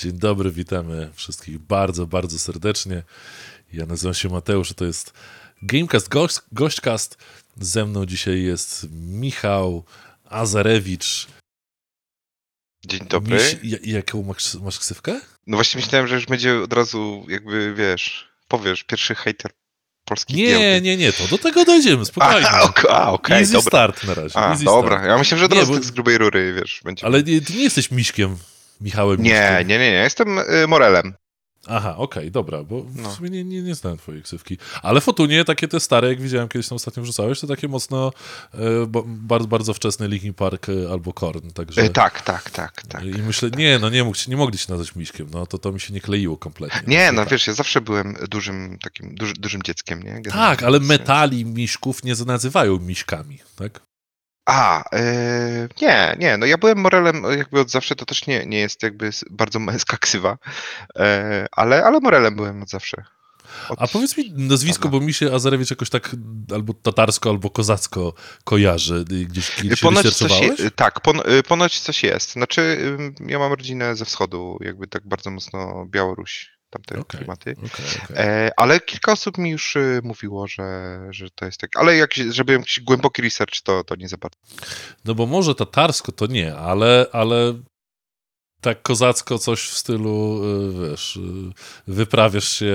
Dzień dobry, witamy wszystkich bardzo, bardzo serdecznie. Ja nazywam się Mateusz, to jest Gamecast Gość, Gośćcast. Ze mną dzisiaj jest Michał Azarewicz. Dzień dobry. Miś, jaką masz, masz ksywkę? No właśnie myślałem, że już będzie od razu jakby, wiesz, powiesz, pierwszy hater polski Nie, giełdy. nie, nie, to do tego dojdziemy, spokojnie. A, ok- a okej, Easy dobra. start na razie. A, easy dobra, Start. ja myślałem, że od Nie, razu bo- tak z grubej rury, wiesz, będzie. Ale nie, ty nie jesteś Miśkiem, Michałem Nie, nie, nie, nie, jestem y, Morelem. Aha, okej, dobra, bo w No. sumie nie, nie, nie znałem twojej ksywki. Ale Fotunie, takie te stare, jak widziałem kiedyś tam ostatnio wrzucałeś, to takie mocno e, ba- bardzo, bardzo wczesny Linkin Park e, albo Korn, także... Y, tak, tak, tak, tak. I myślę, nie, no nie, mógł, nie mogli się nazwać Miśkiem, no to to mi się nie kleiło kompletnie. Nie, no tak. wiesz, ja zawsze byłem dużym takim, duży, dużym dzieckiem, nie? Generalnie. Tak, ale metali miśków nie nazywają miśkami, tak? A, y, nie, nie, no ja byłem Morelem jakby od zawsze, to też nie, nie jest jakby bardzo męska ksywa, e, ale, ale Morelem byłem od zawsze. Od... A powiedz mi nazwisko, bo mi się Azarewicz jakoś tak albo tatarsko, albo kozacko kojarzy. Y, Gdzieś kiedyś Ponoć coś, je- tak, pon, y, ponoć coś jest. Znaczy, ja mam rodzinę ze wschodu, jakby tak bardzo mocno Białoruś, tamte Okej. klimaty. Okej, okej. E, ale kilka osób mi już y, mówiło, że, że to jest tak. Ale jak, żeby jakiś głęboki research, to, to nie za bardzo. No bo może tatarsko to nie, ale, ale tak kozacko coś w stylu, y, wiesz, y, wyprawiasz się...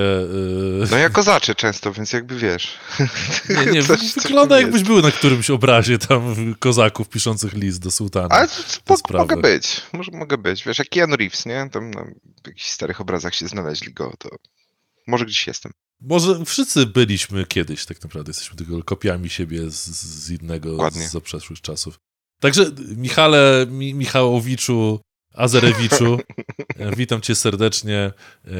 y, No ja kozaczę często, więc jakby wiesz. Nie, nie, coś- wygląda jakbyś jest. był na którymś obrazie tam kozaków piszących list do sułtana. Ale to, to, mogę być, może mogę być. Wiesz, jak Keanu Reeves, nie? Tam na jakichś starych obrazach się znaleźli go, to może gdzieś jestem. Może wszyscy byliśmy kiedyś tak naprawdę, jesteśmy tylko kopiami siebie z, z innego, Dokładnie. z zaprzeszłych czasów. Także Michale, Mi, Michałowiczu, Azerewiczu, e, witam cię serdecznie,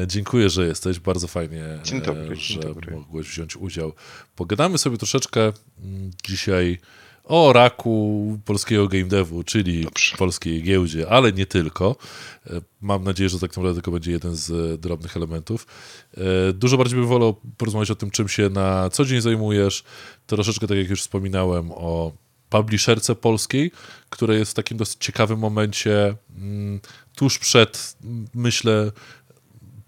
E, dziękuję, że jesteś, bardzo fajnie, Dzień e, dobry, dzień że dobry. mogłeś wziąć udział. Pogadamy sobie troszeczkę mm, dzisiaj o raku polskiego game devu, czyli Dobrze. polskiej giełdzie, ale nie tylko. E, Mam nadzieję, że tak naprawdę tylko będzie jeden z e, drobnych elementów. E, Dużo bardziej bym wolał porozmawiać o tym, czym się na co dzień zajmujesz. Troszeczkę, tak jak już wspominałem, o publisherce polskiej, która jest w takim dosyć ciekawym momencie, mm, tuż przed, myślę,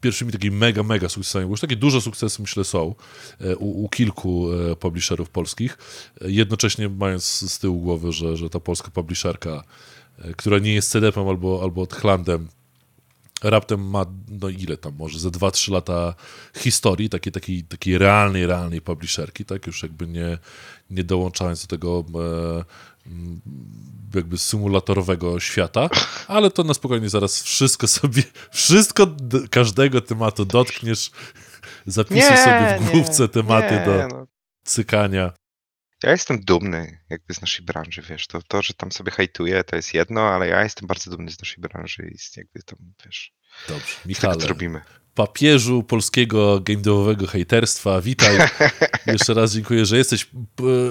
pierwszymi takimi mega, mega sukcesami, bo już takie duże sukcesy, myślę, są e, u, u kilku e, publisherów polskich, E, jednocześnie mając z tyłu głowy, że, że ta polska publisherka, która nie jest CD-em albo, albo Hlandem, raptem ma, no ile tam, może ze 2-3 lata historii, takiej, takiej, takiej realnej, realnej publisherki, tak, już jakby nie, nie dołączając do tego e, jakby symulatorowego świata, ale to na spokojnie zaraz wszystko sobie, wszystko każdego tematu dotkniesz, zapisuj sobie w główce tematy nie, do no. cykania. Ja jestem dumny jakby z naszej branży, wiesz, to, to, że tam sobie hejtuję, to jest jedno, ale ja jestem bardzo dumny z naszej branży i z jakby tam, wiesz, Dobrze, tego, Michale, co robimy. papieżu polskiego game devowego hejterstwa, witaj. Jeszcze raz dziękuję, że jesteś.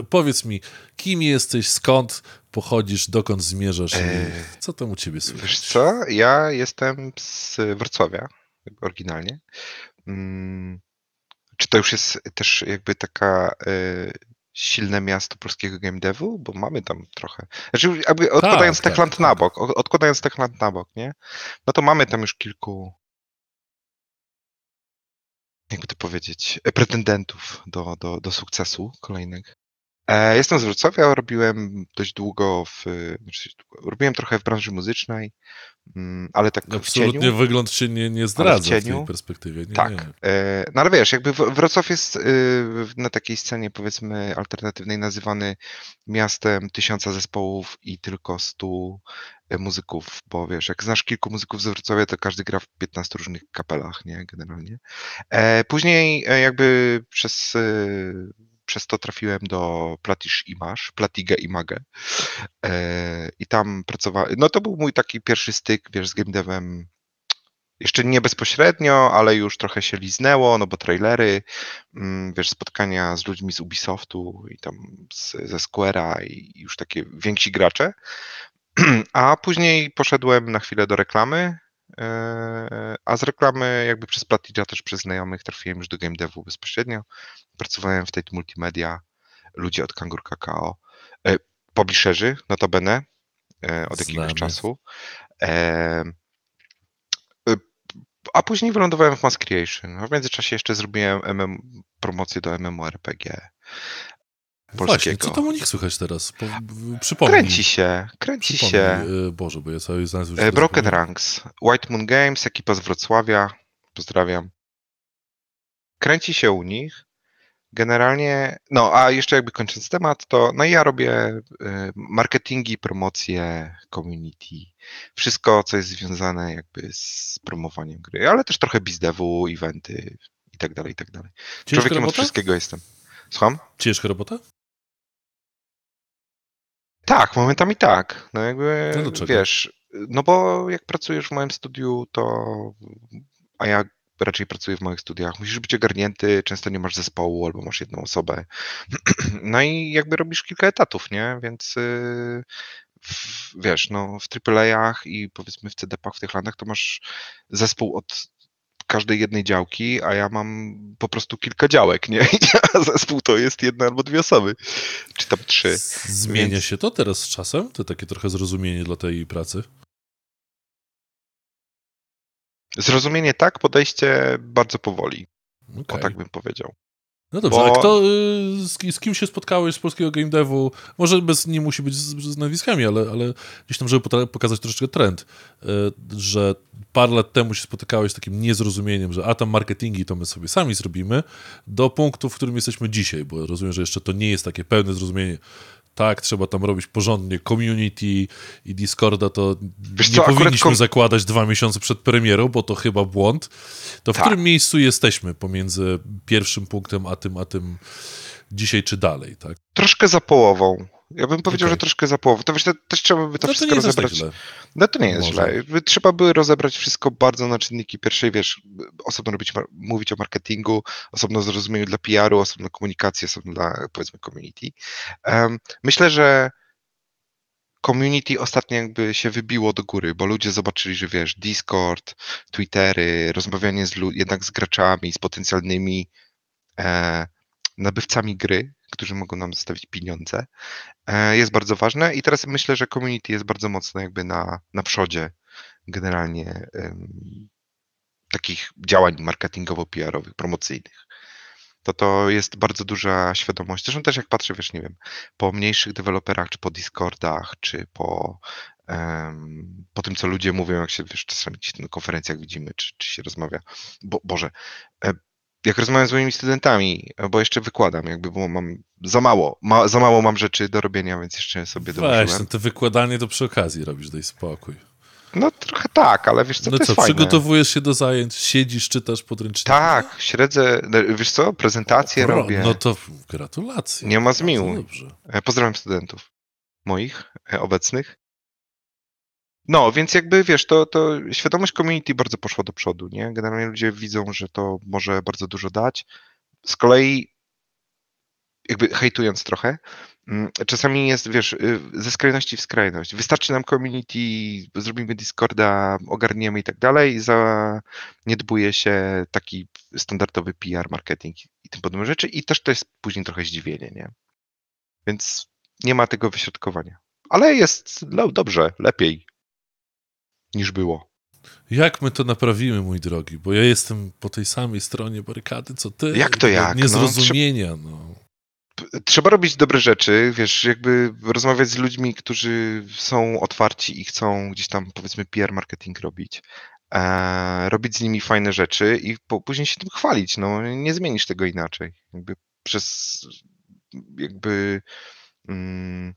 Powiedz mi, kim jesteś, skąd pochodzisz, dokąd zmierzasz i Eee, co tam u ciebie słychać? Wiesz co, ja jestem z Wrocławia, oryginalnie. Mm, Czy to już jest też jakby taka e, silne miasto polskiego game devu? Bo mamy tam trochę. Znaczy, jakby odkładając tak, Techland tak. na bok, o- odkładając Techland na bok, nie? No to mamy tam już kilku jakby to powiedzieć, pretendentów do, do, do sukcesu kolejnych. E, Jestem z Wrocławia, robiłem dość długo w, znaczy, robiłem trochę w branży muzycznej, mm, ale tak w Absolutnie cieniu. wygląd się nie, nie zdradza w, cieniu? tej perspektywie. Nie, Tak. nie. E, No ale wiesz, jakby W- Wrocław jest y, na takiej scenie powiedzmy alternatywnej nazywany miastem tysiąca zespołów i tylko stu e, muzyków, bo wiesz, jak znasz kilku muzyków z Wrocławia, to każdy gra w 15 różnych kapelach, nie, generalnie. Później jakby przez, przez to trafiłem do Platisz Image, Platigę Image e, i tam pracowałem, no to był mój taki pierwszy styk, wiesz, z game devem jeszcze nie bezpośrednio, ale już trochę się liznęło, no bo trailery, mm, wiesz, spotkania z ludźmi z Ubisoftu i tam z, ze Square'a i już takie więksi gracze. A później poszedłem na chwilę do reklamy, a z reklamy jakby przez Platidża też przez znajomych trafiłem już do game devu bezpośrednio. Pracowałem w Tate Multimedia, ludzie od Kangur Kakao, e, publisherzy notabene e, od jakiegoś Znamy. czasu. E, a później wylądowałem w Mass Creation. W międzyczasie jeszcze zrobiłem MM, promocję do MMORPG. Właśnie, polskiego. co tam u nich słychać teraz? Po, przypomnij. Kręci się, kręci przypomnij. się. e, Boże, bo ja cały znalazł już E, Broken. Ranks, White Moon Games, ekipa z Wrocławia, pozdrawiam. Kręci się u nich. Generalnie, no a jeszcze jakby kończąc temat, to no ja robię e, marketingi, promocje, community, wszystko co jest związane jakby z promowaniem gry, ale też trochę bizdevu, eventy i tak dalej, i tak dalej. Ciężka Człowiekiem od robota? wszystkiego jestem. Słucham? Ciężka robota? Tak, momentami tak. No jakby, No dlaczego? wiesz, no bo jak pracujesz w moim studiu, to, a ja raczej pracuję w moich studiach, musisz być ogarnięty, często nie masz zespołu albo masz jedną osobę. No i jakby robisz kilka etatów, nie? Więc yy, w, wiesz, no w AAA-ach i powiedzmy w CDP-ach, w tych landach, to masz zespół od każdej jednej działki, a ja mam po prostu kilka działek, nie? A zespół to jest jedna albo dwie osoby, czy tam trzy. Zmienia Więc- się to teraz z czasem? To takie trochę zrozumienie dla tej pracy? Zrozumienie tak, podejście bardzo powoli. Okej. O tak bym powiedział. No dobrze, Bo- a kto, y, z, ki- z kim się spotkałeś z polskiego game devu? Może bez, nie musi być z, z nazwiskami, ale, ale gdzieś tam, żeby pokazać troszeczkę trend, y, że parę lat temu się spotykałeś z takim niezrozumieniem, że a tam marketingi to my sobie sami zrobimy, do punktu, w którym jesteśmy dzisiaj, bo rozumiem, że jeszcze to nie jest takie pełne zrozumienie. Tak, trzeba tam robić porządnie community i Discorda, to Wiesz nie co, powinniśmy kom- zakładać dwa miesiące przed premierą, bo to chyba błąd. To w Tak. którym miejscu jesteśmy pomiędzy pierwszym punktem, a tym, a tym dzisiaj czy dalej, tak? Troszkę za połową. Ja bym powiedział, Okej. że troszkę za połową. To wiesz, to też trzeba by to no to wszystko aż tak rozebrać. No to nie jest Może. źle. Trzeba by rozebrać wszystko bardzo na czynniki pierwszej, wiesz, osobno robić, mówić o marketingu, osobno zrozumieniu dla PR-u, osobno komunikacji, osobno dla, powiedzmy, community. Em, myślę, że community ostatnio jakby się wybiło do góry, bo ludzie zobaczyli, że wiesz, Discord, Twittery, rozmawianie z jednak z graczami, z potencjalnymi e, nabywcami gry, którzy mogą nam zostawić pieniądze, e, jest bardzo ważne i teraz myślę, że community jest bardzo mocno jakby na, na przodzie generalnie em, takich działań marketingowo-PR-owych, promocyjnych. To to jest bardzo duża świadomość. Zresztą też jak patrzę, wiesz, nie wiem, po mniejszych deweloperach, czy po Discordach, czy po, em, po tym, co ludzie mówią, jak się, wiesz, czasami na konferencjach widzimy, czy, czy się rozmawia. Bo, Boże, e, jak rozmawiam z moimi studentami, bo jeszcze wykładam, jakby, bo mam za mało, ma, za mało mam rzeczy do robienia, więc jeszcze sobie Weź, dołożyłem. no to wykładanie to przy okazji robisz, daj spokój. No trochę tak, ale wiesz co, no to co, przygotowujesz się do zajęć, siedzisz, czytasz podręczniki? Tak, śledzę, no, wiesz co, prezentacje robię. No to gratulacje. Nie ma. Dobrze. E, Pozdrawiam studentów moich e, obecnych. No, więc jakby wiesz, to, to świadomość community bardzo poszła do przodu, nie? Generalnie ludzie widzą, że to może bardzo dużo dać. Z kolei, jakby hejtując trochę, mm, czasami jest, wiesz, y, ze skrajności w skrajność. Wystarczy nam community, zrobimy Discorda, ogarniemy i tak dalej, zaniedbuje się taki standardowy PR, marketing i tym podobne rzeczy i też to jest później trochę zdziwienie, nie? Więc nie ma tego wyśrodkowania. Ale jest no, dobrze, lepiej niż było. Jak my to naprawimy, mój drogi? Bo ja jestem po tej samej stronie barykady, co ty. Jak to jak? No, Niezrozumienia, no. Trzeba robić dobre rzeczy, wiesz, jakby rozmawiać z ludźmi, którzy są otwarci i chcą gdzieś tam, powiedzmy, PR marketing robić. E, robić z nimi fajne rzeczy i po, później się tym chwalić. No, nie zmienisz tego inaczej. Jakby przez jakby mm,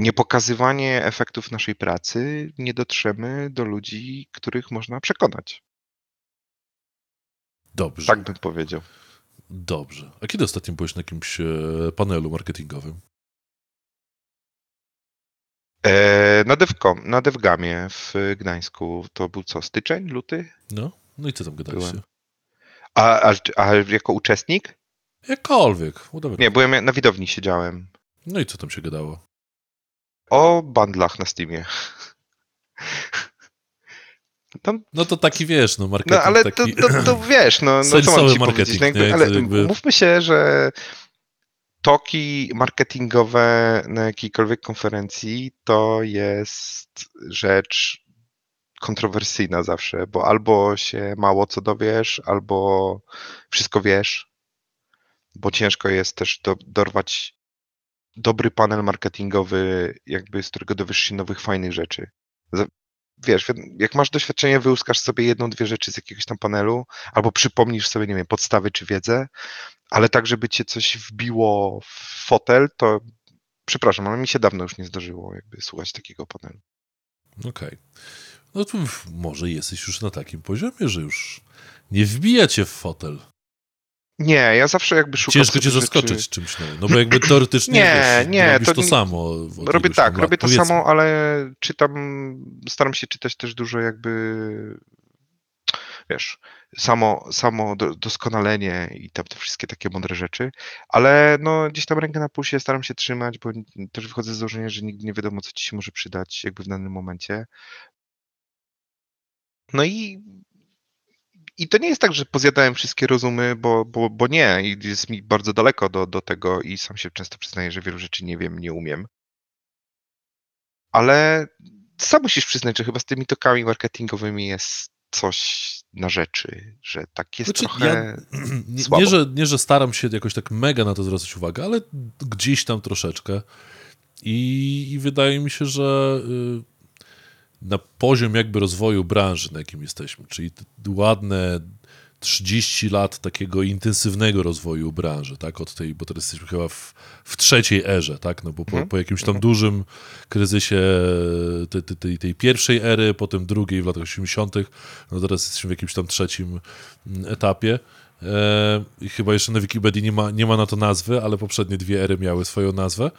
niepokazywanie efektów naszej pracy nie dotrzemy do ludzi, których można przekonać. Dobrze. Tak bym powiedział. Dobrze. A kiedy ostatnio byłeś na jakimś e, panelu marketingowym? E, na Devcom, na Devgamie w Gdańsku to był co, styczeń, luty? No? No i co tam gadaliście? A, a, a jako uczestnik? Jakkolwiek. Whatever. Nie, byłem na widowni siedziałem. No i co tam się gadało? O bandlach na Steamie. Tam, No to taki, wiesz, no marketing no ale to, taki... to, to wiesz, no, no co mam ci powiedzieć? No, jakby, nie? ale To jakby- mówmy się, że toki marketingowe na jakiejkolwiek konferencji to jest rzecz kontrowersyjna zawsze, bo albo się mało co dowiesz, albo wszystko wiesz, bo ciężko jest też do, dorwać dobry panel marketingowy, jakby z którego dowiesz się nowych, fajnych rzeczy. Wiesz, jak masz doświadczenie, wyłuskasz sobie jedną, dwie rzeczy z jakiegoś tam panelu, albo przypomnisz sobie, nie wiem, podstawy czy wiedzę, ale tak, żeby cię coś wbiło w fotel, to przepraszam, ale mi się dawno już nie zdarzyło jakby słuchać takiego panelu. Okej. Okay. No to może jesteś już na takim poziomie, że już nie wbija cię w fotel. Nie, ja zawsze jakby szukam. Ciężko cię zaskoczyć rzeczy... czymś nowym. No bo jakby teoretycznie nie, wiesz, nie, robisz to, to samo. Robię tak, robię to Powiedzmy. samo, ale czytam, staram się czytać też dużo jakby wiesz, samo, samo doskonalenie i tam te wszystkie takie mądre rzeczy, ale no gdzieś tam rękę na pulsie staram się trzymać, bo też wychodzę z założenia, że nigdy nie wiadomo, co ci się może przydać jakby w danym momencie. No i i to nie jest tak, że pozjadałem wszystkie rozumy, bo, bo, bo nie, i jest mi bardzo daleko do, do tego i sam się często przyznaję, że wielu rzeczy nie wiem, nie umiem. Ale sam musisz przyznać, że chyba z tymi tokami marketingowymi jest coś na rzeczy, że tak jest znaczy, trochę ja, nie, nie, że, nie, że staram się jakoś tak mega na to zwracać uwagę, ale gdzieś tam troszeczkę. I, i wydaje mi się, że y, na poziom jakby rozwoju branży, na jakim jesteśmy, czyli ładne 30 lat takiego intensywnego rozwoju branży, tak, od tej, bo teraz jesteśmy chyba w, w trzeciej erze, tak, no bo po, mhm. po jakimś tam mhm. dużym kryzysie tej, tej, tej, pierwszej ery, potem drugiej w latach 80., no teraz jesteśmy w jakimś tam trzecim mm, etapie. E, I chyba jeszcze na Wikipedii nie ma, nie ma na to nazwy, ale poprzednie dwie ery miały swoją nazwę.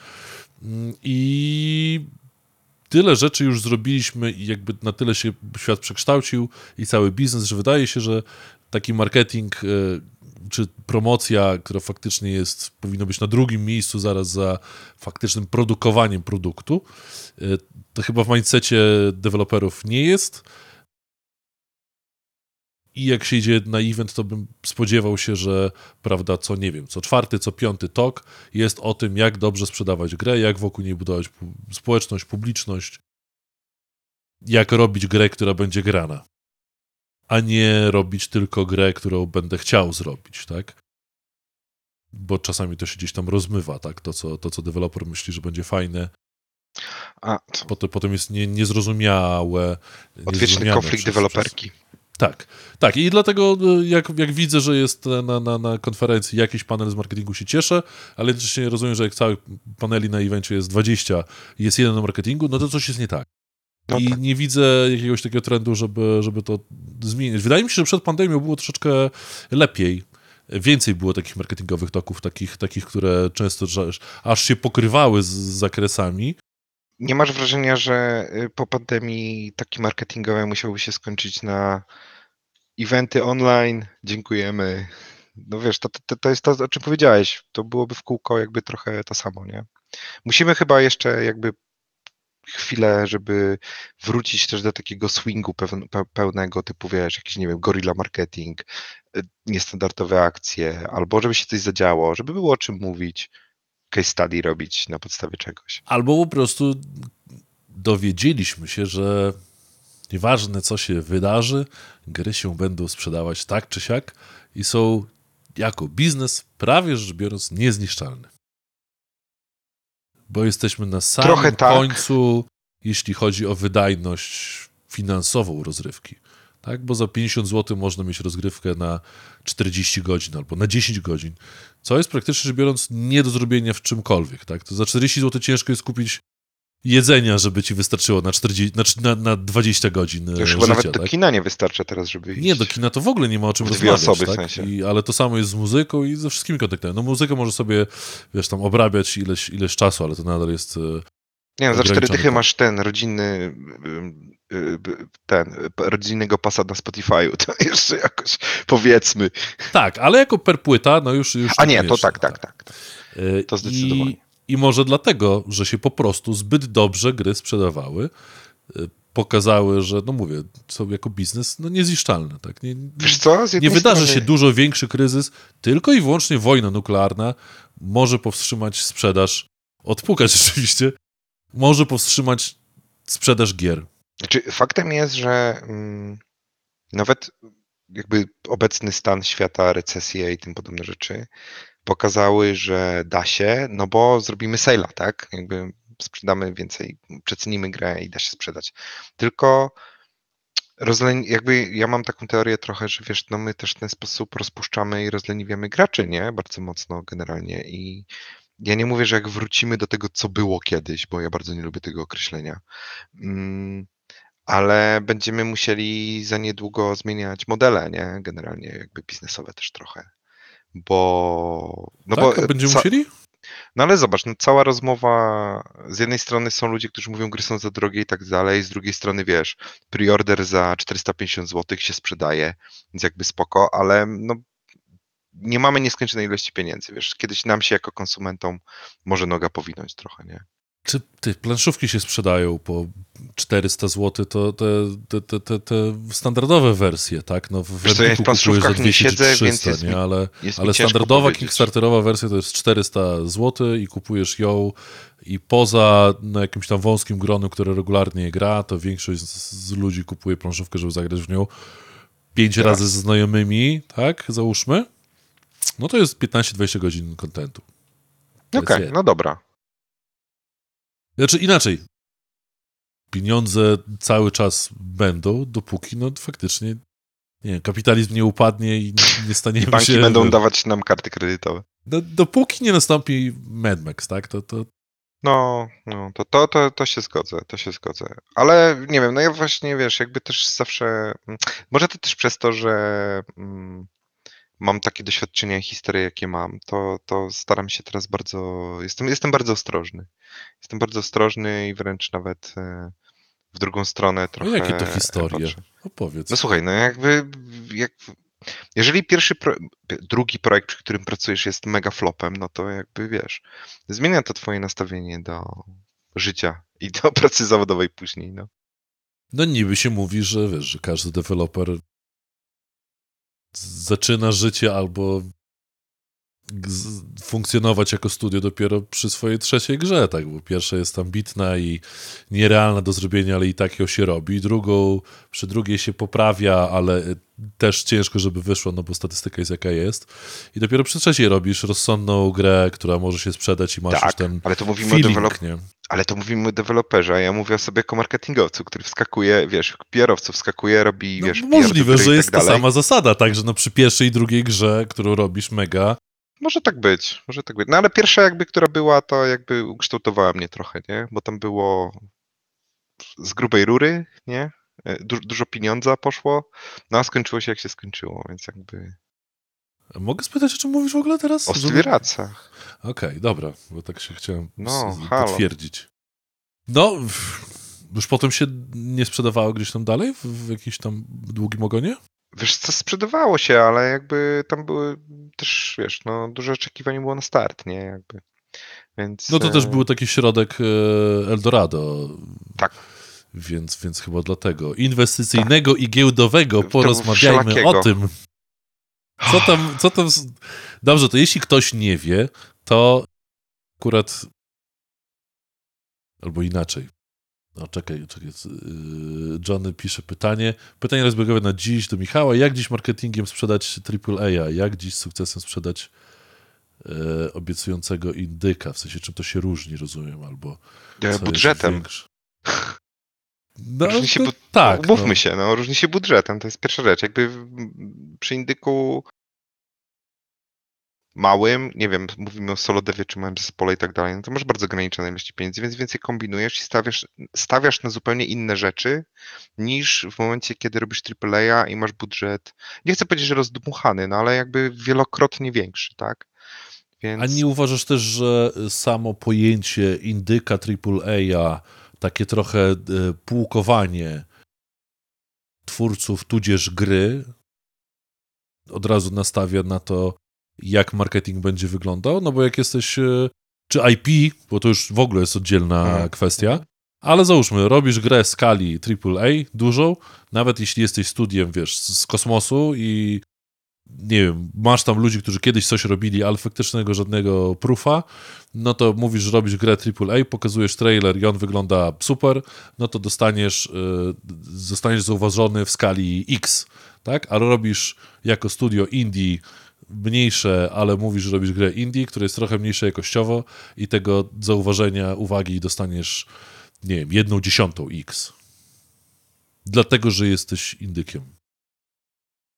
Mm, I tyle rzeczy już zrobiliśmy i jakby na tyle się świat przekształcił i cały biznes, że wydaje się, że taki marketing e, czy promocja, która faktycznie jest, powinno być na drugim miejscu zaraz za faktycznym produkowaniem produktu, e, to chyba w mindsetie deweloperów nie jest. I jak się idzie na event, to bym spodziewał się, że prawda, co nie wiem, co czwarty, co piąty tok jest o tym, jak dobrze sprzedawać grę, jak wokół niej budować społeczność, publiczność, jak robić grę, która będzie grana, a nie robić tylko grę, którą będę chciał zrobić, tak? Bo czasami to się gdzieś tam rozmywa, tak? To, co, to, co deweloper myśli, że będzie fajne, a, potem, potem jest nie, niezrozumiałe. Odwieczny konflikt deweloperki. Tak, tak. I dlatego e, jak, jak widzę, że jest na, na, na konferencji jakiś panel z marketingu, się cieszę, ale jednocześnie rozumiem, że jak całych paneli na evencie jest 20 i jest jeden na marketingu, no to coś jest nie tak. No I tak. nie widzę jakiegoś takiego trendu, żeby, żeby to zmienić. Wydaje mi się, że przed pandemią było troszeczkę lepiej. Więcej było takich marketingowych toków, takich, takich które często aż się pokrywały z zakresami. Nie masz wrażenia, że y, po pandemii taki marketingowy musiałby się skończyć na eventy online, dziękujemy. No wiesz, to, to, to jest to, o czym powiedziałeś. To byłoby w kółko jakby trochę to samo, nie? Musimy chyba jeszcze jakby chwilę, żeby wrócić też do takiego swingu pełnego typu, wiesz, jakiś, nie wiem, gorilla marketing, y, niestandardowe akcje, albo żeby się coś zadziało, żeby było o czym mówić, case study robić na podstawie czegoś. Albo po prostu dowiedzieliśmy się, że Nieważne, co się wydarzy, gry się będą sprzedawać tak czy siak i są jako biznes, prawie rzecz biorąc, niezniszczalne. Bo jesteśmy na samym tak. końcu, jeśli chodzi o wydajność finansową rozrywki. Tak? Bo za 50 zł można mieć rozgrywkę na 40 godzin albo na 10 godzin, co jest praktycznie rzecz biorąc nie do zrobienia w czymkolwiek. Tak? To za 40 zł ciężko jest kupić jedzenia, żeby ci wystarczyło na, 40, na, na, na 20 godzin Już życia, chyba nawet tak? do kina nie wystarcza teraz, żeby iść. Nie, do kina to w ogóle nie ma o czym dwie rozmawiać. osoby tak? w sensie. I, ale to samo jest z muzyką i ze wszystkimi kontaktami. No muzykę może sobie, wiesz, tam obrabiać ileś, ileś czasu, ale to nadal jest... E, nie wiem, za cztery dychy masz ten rodzinny ten, rodzinnego pasa na Spotify'u, to jeszcze jakoś powiedzmy. Tak, ale jako per płyta, no już... już A nie, to tak, tak, tak. tak. E, to zdecydowanie. I i może dlatego, że się po prostu zbyt dobrze gry sprzedawały, y, pokazały, że, no mówię, są jako biznes no niezniszczalne. Tak? Nie, Wiesz co? nie wydarzy się dużo większy kryzys, tylko i wyłącznie wojna nuklearna może powstrzymać sprzedaż, odpukać rzeczywiście, może powstrzymać sprzedaż gier. Znaczy, faktem jest, że mm, nawet jakby obecny stan świata, recesje i tym podobne rzeczy pokazały, że da się, no bo zrobimy sale'a, tak? Jakby sprzedamy więcej, przecenimy grę i da się sprzedać. Tylko rozlen... jakby ja mam taką teorię trochę, że wiesz, no my też w ten sposób rozpuszczamy i rozleniwiamy graczy, nie? Bardzo mocno generalnie i ja nie mówię, że jak wrócimy do tego, co było kiedyś, bo ja bardzo nie lubię tego określenia, mm, ale będziemy musieli za niedługo zmieniać modele, nie? Generalnie jakby biznesowe też trochę. Bo. No tak, bo będziemy musieli? no ale zobacz, no cała rozmowa, z jednej strony są ludzie, którzy mówią, gry są za drogie i tak dalej, z drugiej strony wiesz, preorder za 450 zł się sprzedaje, więc jakby spoko, ale no nie mamy nieskończonej ilości pieniędzy, wiesz, kiedyś nam się jako konsumentom może noga powinąć trochę, nie? Czy ty, planszówki się sprzedają po 400 zł, to te, te, te, te, standardowe wersje, tak? No w Wiesz co, ja w planszówkach nie 200 czy siedzę, więc 300, jest mi- nie? Ale, Jest ale standardowa powiedzieć. kickstarterowa wersja to jest 400 zł i kupujesz ją i poza no, jakimś tam wąskim gronem, które regularnie gra, to większość z, ludzi kupuje planszówkę, żeby zagrać w nią pięć Tak. razy ze znajomymi, tak? Załóżmy. No to jest 15-20 godzin kontentu. Jest Okej, je. no dobra. Znaczy inaczej. Pieniądze cały czas będą, dopóki no faktycznie nie wiem, kapitalizm nie upadnie i nie staniemy Banki się... będą dawać nam karty kredytowe. No, dopóki nie nastąpi Mad Max, tak? To, to No, no to, to, to, to się zgodzę, to się zgodzę. Ale nie wiem, no ja właśnie, wiesz, jakby też zawsze, może to też przez to, że mm, mam takie doświadczenia i historie, jakie mam, to, to staram się teraz bardzo, jestem, jestem bardzo ostrożny. Jestem bardzo ostrożny i wręcz nawet e, w drugą stronę no trochę jakie to historie? patrzę. Opowiedz. No słuchaj, no jakby, jak, jeżeli pierwszy, pro, drugi projekt, przy którym pracujesz jest mega flopem, no to jakby wiesz, zmienia to twoje nastawienie do życia i do pracy zawodowej później, no. No niby się mówi, że wiesz, że każdy deweloper zaczyna życie albo funkcjonować jako studio dopiero przy swojej trzeciej grze, tak, bo pierwsza jest ambitna i nierealna do zrobienia, ale i tak ją się robi, drugą, przy drugiej się poprawia, ale też ciężko, żeby wyszło, no bo statystyka jest jaka jest. I dopiero przy trzeciej robisz rozsądną grę, która może się sprzedać i masz już Tak, ten ale to mówimy o dewelop- feeling, ale to mówimy o deweloperze, a ja mówię o sobie jako marketingowcu, który wskakuje, wiesz, PR-owcu wskakuje, robi, No, wiesz, możliwe, że i jest tak ta sama zasada, tak, że no przy pierwszej i drugiej grze, którą robisz mega, Może tak być, może tak być. No ale pierwsza jakby, która była, to jakby ukształtowała mnie trochę, nie? Bo tam było z grubej rury, nie? E, Du dużo pieniądza poszło, no a skończyło się jak się skończyło, więc jakby Mogę spytać, o czym mówisz w ogóle teraz? o stywieracach. Okej, dobra, bo tak się chciałem No, potwierdzić. No, już potem się nie sprzedawało gdzieś tam dalej, w, w jakimś tam długim ogonie? Wiesz co, sprzedawało się, ale jakby tam były też, wiesz, no duże oczekiwanie było na start, nie? Jakby. Więc, No to też e, był taki środek e, Eldorado. Tak. Więc, więc chyba dlatego. Inwestycyjnego i giełdowego, porozmawiajmy o tym. Co tam, co tam... Dobrze, to jeśli ktoś nie wie, to akurat... Albo inaczej. No czekaj, czekaj. yy, Johnny pisze pytanie. Pytanie rozbiegowe na dziś do Michała. Jak dziś marketingiem sprzedać AAA? Jak dziś z sukcesem sprzedać e, obiecującego indyka? W sensie, czym to się różni, rozumiem, albo jest budżetem. No, Różni się bud- tak. Mówmy no. się, no różni się budżetem, to jest pierwsza rzecz. Jakby przy indyku małym, nie wiem, mówimy o solo devie czy małym zespole i tak dalej, no to masz bardzo ograniczone ilości pieniędzy, więc więcej kombinujesz i stawiasz, stawiasz na zupełnie inne rzeczy niż w momencie, kiedy robisz AAA i masz budżet, nie chcę powiedzieć, że rozdmuchany, no ale jakby wielokrotnie większy, tak? Więc A nie uważasz też, że samo pojęcie indyka AAA, takie trochę e, pułkowanie twórców tudzież gry od razu nastawia na to, jak marketing będzie wyglądał? No bo jak jesteś, e, czy IP, bo to już w ogóle jest oddzielna Mhm. kwestia, ale załóżmy, robisz grę skali AAA, dużą, nawet jeśli jesteś studiem, wiesz, z kosmosu i nie wiem, masz tam ludzi, którzy kiedyś coś robili, ale faktycznego żadnego proofa, no to mówisz, że robisz grę AAA, pokazujesz trailer i on wygląda super, no to dostaniesz, y, zostaniesz zauważony w skali X, tak? Ale robisz jako studio indie mniejsze, ale mówisz, że robisz grę indie, która jest trochę mniejsza jakościowo i tego zauważenia, uwagi dostaniesz, nie wiem, jedną dziesiątą X. Dlatego, że jesteś indykiem.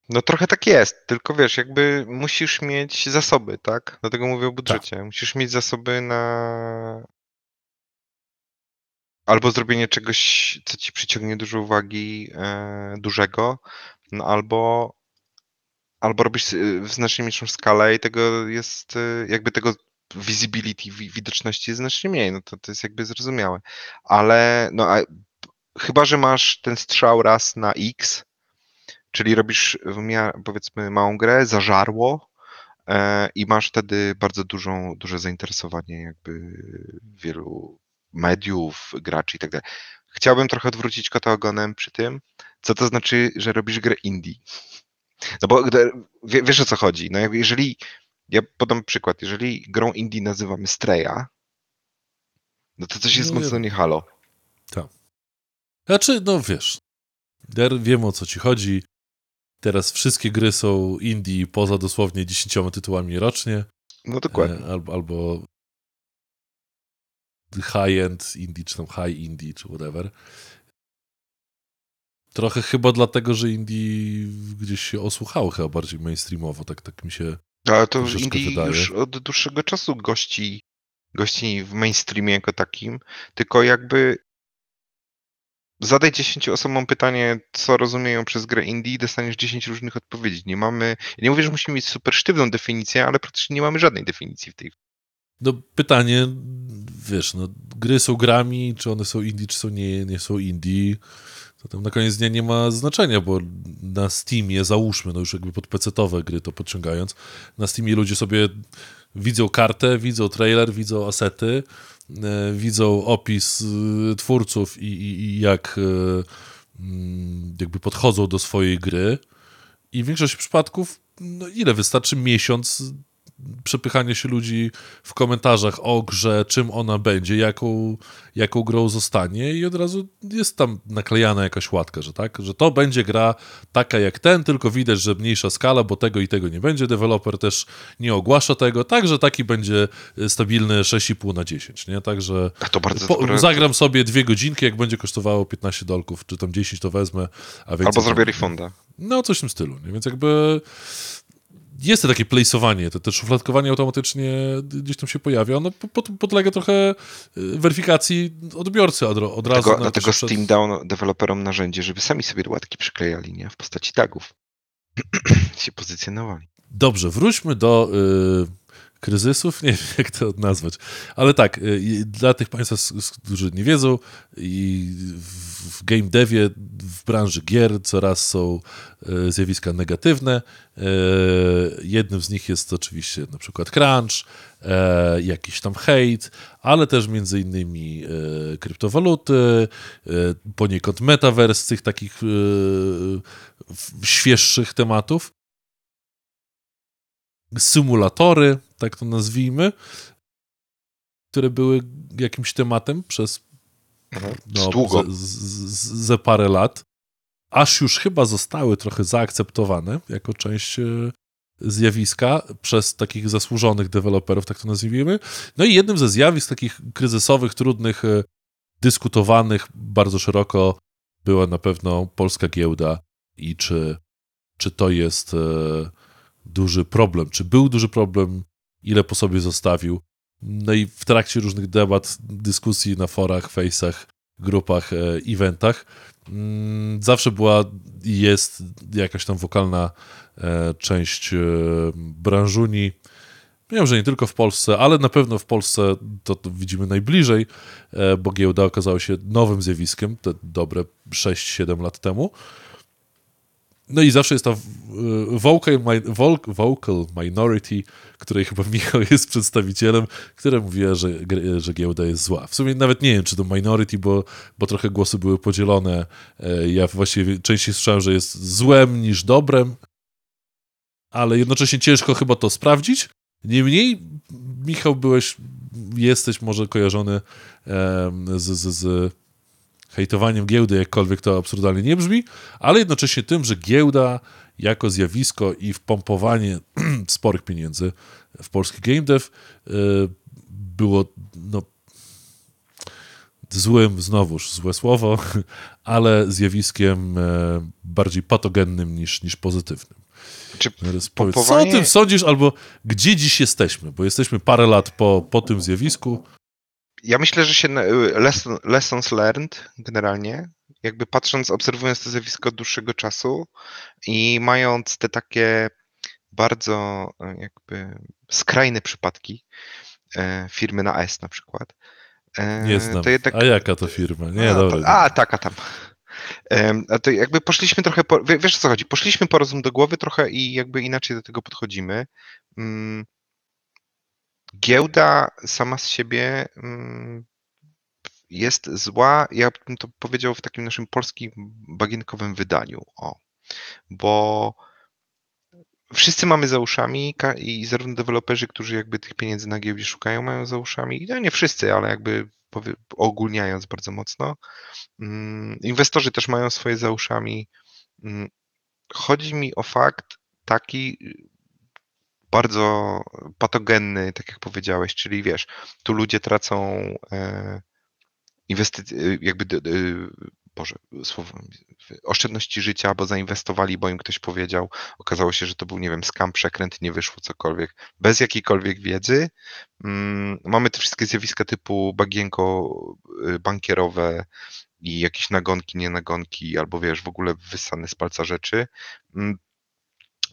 No trochę tak jest, tylko wiesz, jakby musisz mieć zasoby, tak? Dlatego mówię o budżecie. Musisz mieć zasoby na albo zrobienie czegoś, co ci przyciągnie dużo uwagi e, dużego, no albo albo robisz y, w znacznie mniejszą skalę i tego jest y, jakby tego visibility, wi- widoczności jest znacznie mniej, no to, to jest jakby zrozumiałe. Ale no a, chyba, że masz ten strzał raz na X, czyli robisz powiedzmy małą grę, zażarło e, i masz wtedy bardzo dużą, duże zainteresowanie jakby wielu mediów, graczy i tak dalej. Chciałbym trochę odwrócić kota ogonem przy tym, co to znaczy, że robisz grę indie. No bo wiesz o co chodzi. No jeżeli, ja podam przykład, jeżeli grą indie nazywamy Streja, no to coś jest No, mocno nie halo. Znaczy, no wiesz, ja wiem o co ci chodzi. Teraz wszystkie gry są indie poza dosłownie 10 tytułami rocznie. No dokładnie. E, albo, albo high-end indie, czy tam high indie, czy whatever. Trochę chyba dlatego, że indie gdzieś się osłuchało chyba bardziej mainstreamowo, tak, tak mi się... Ale to indie wydaje. już od dłuższego czasu gości, gości w mainstreamie jako takim, tylko jakby zadaj 10 osobom pytanie, co rozumieją przez grę indie i dostaniesz 10 różnych odpowiedzi. Nie mamy, nie mówię, że musimy mieć super sztywną definicję, ale praktycznie nie mamy żadnej definicji w tej No pytanie, wiesz, no gry są grami, czy one są indie, czy są nie, nie są indie, na koniec dnia nie ma znaczenia, bo na Steamie, załóżmy, no już jakby pod PC-owe gry to podciągając, na Steamie ludzie sobie widzą kartę, widzą trailer, widzą asety, e, widzą opis e, twórców i, i, i jak e, mm, jakby podchodzą do swojej gry. I w większości przypadków, no ile wystarczy miesiąc przepychanie się ludzi w komentarzach o grze, czym ona będzie, jaką, jaką grą zostanie i od razu jest tam naklejana jakaś łatka, że tak, że to będzie gra taka jak ten, tylko widać, że mniejsza skala, bo tego i tego nie będzie, deweloper też nie ogłasza tego, także taki będzie stabilny 6,5 na 10, nie, także A to bardzo po, zagram sobie dwie godzinki, jak będzie kosztowało 15 dolków, czy tam 10 to wezmę, a więcej Albo zrobię refonda. no, coś w tym stylu. Nie? Więc jakby jest to takie place'owanie, to, to szufladkowanie automatycznie gdzieś tam się pojawia. Ono po- pod, podlega trochę y, weryfikacji odbiorcy od, od razu. Dlatego, dlatego przed- Steam dał deweloperom narzędzie, żeby sami sobie łatki przyklejali, nie? W postaci tagów. się pozycjonowali. Dobrze, wróćmy do y, kryzysów, nie wiem jak to nazwać, ale tak, y, dla tych Państwa, którzy nie wiedzą, i w game devie, w branży gier coraz są y, zjawiska negatywne. Y, Jednym z nich jest oczywiście na przykład crunch, e, jakiś tam hate, ale też między innymi e, kryptowaluty, e, poniekąd metaverse z tych takich świeższych tematów symulatory, tak to nazwijmy, które były jakimś tematem przez no, Długo. ze parę lat, aż już chyba zostały trochę zaakceptowane jako część e, zjawiska przez takich zasłużonych deweloperów, tak to nazwijmy. No i jednym ze zjawisk takich kryzysowych, trudnych, e, dyskutowanych bardzo szeroko była na pewno polska giełda i czy, czy to jest e, duży problem, czy był duży problem, ile po sobie zostawił. No i w trakcie różnych debat, dyskusji na forach, face'ach, grupach, e, eventach, mm, zawsze była i jest jakaś tam wokalna e, część e, branżuni. Wiem, że nie tylko w Polsce, ale na pewno w Polsce to, to widzimy najbliżej, bo giełda okazała się nowym zjawiskiem te dobre 6-7 lat temu. No i zawsze jest ta w- vocal, vocal minority, której chyba Michał jest przedstawicielem, która mówiła, że, że giełda jest zła. W sumie nawet nie wiem, czy to minority, bo, bo trochę głosy były podzielone. E, Ja właściwie częściej słyszałem, że jest złem niż dobrem, ale jednocześnie ciężko chyba to sprawdzić. Niemniej, Michał, byłeś, jesteś może kojarzony z, z, z hejtowaniem giełdy, jakkolwiek to absurdalnie nie brzmi, ale jednocześnie tym, że giełda jako zjawisko i wpompowanie sporych pieniędzy w polski game dev e, było no, złym, znowuż złe słowo, ale zjawiskiem e, bardziej patogennym niż, niż pozytywnym. Czy Powiedz, pompowanie... co o tym sądzisz, albo gdzie dziś jesteśmy? Bo jesteśmy parę lat po, po tym zjawisku. Ja myślę, że się lesson, lessons learned generalnie, jakby patrząc, obserwując to zjawisko od dłuższego czasu i mając te takie bardzo e, jakby skrajne przypadki e, firmy na S na przykład. E, Nie znam. To jednak... A jaka to firma? Nie, a, dobra. A, taka tam. A to jakby poszliśmy trochę, po, wiesz o co chodzi, poszliśmy po rozum do głowy trochę i jakby inaczej do tego podchodzimy. Giełda sama z siebie mm, jest zła, ja bym to powiedział w takim naszym polskim bagienkowym wydaniu, o, bo wszyscy mamy za uszami i zarówno deweloperzy, którzy jakby tych pieniędzy na giełdzie szukają, mają za uszami, no nie wszyscy, ale jakby ogólniając bardzo mocno. Mm, inwestorzy też mają swoje za uszami. Mm, chodzi mi o fakt taki bardzo patogenny, tak jak powiedziałeś, czyli wiesz, tu ludzie tracą e, inwestycje, jakby Boże, słowo, oszczędności życia, bo zainwestowali, bo im ktoś powiedział. Okazało się, że to był, nie wiem, skam, przekręt, nie wyszło cokolwiek. Bez jakiejkolwiek wiedzy. Mm, mamy te wszystkie zjawiska typu bagienko y, bankierowe i jakieś nagonki, nie nagonki, albo wiesz, w ogóle wysane z palca rzeczy. Mm,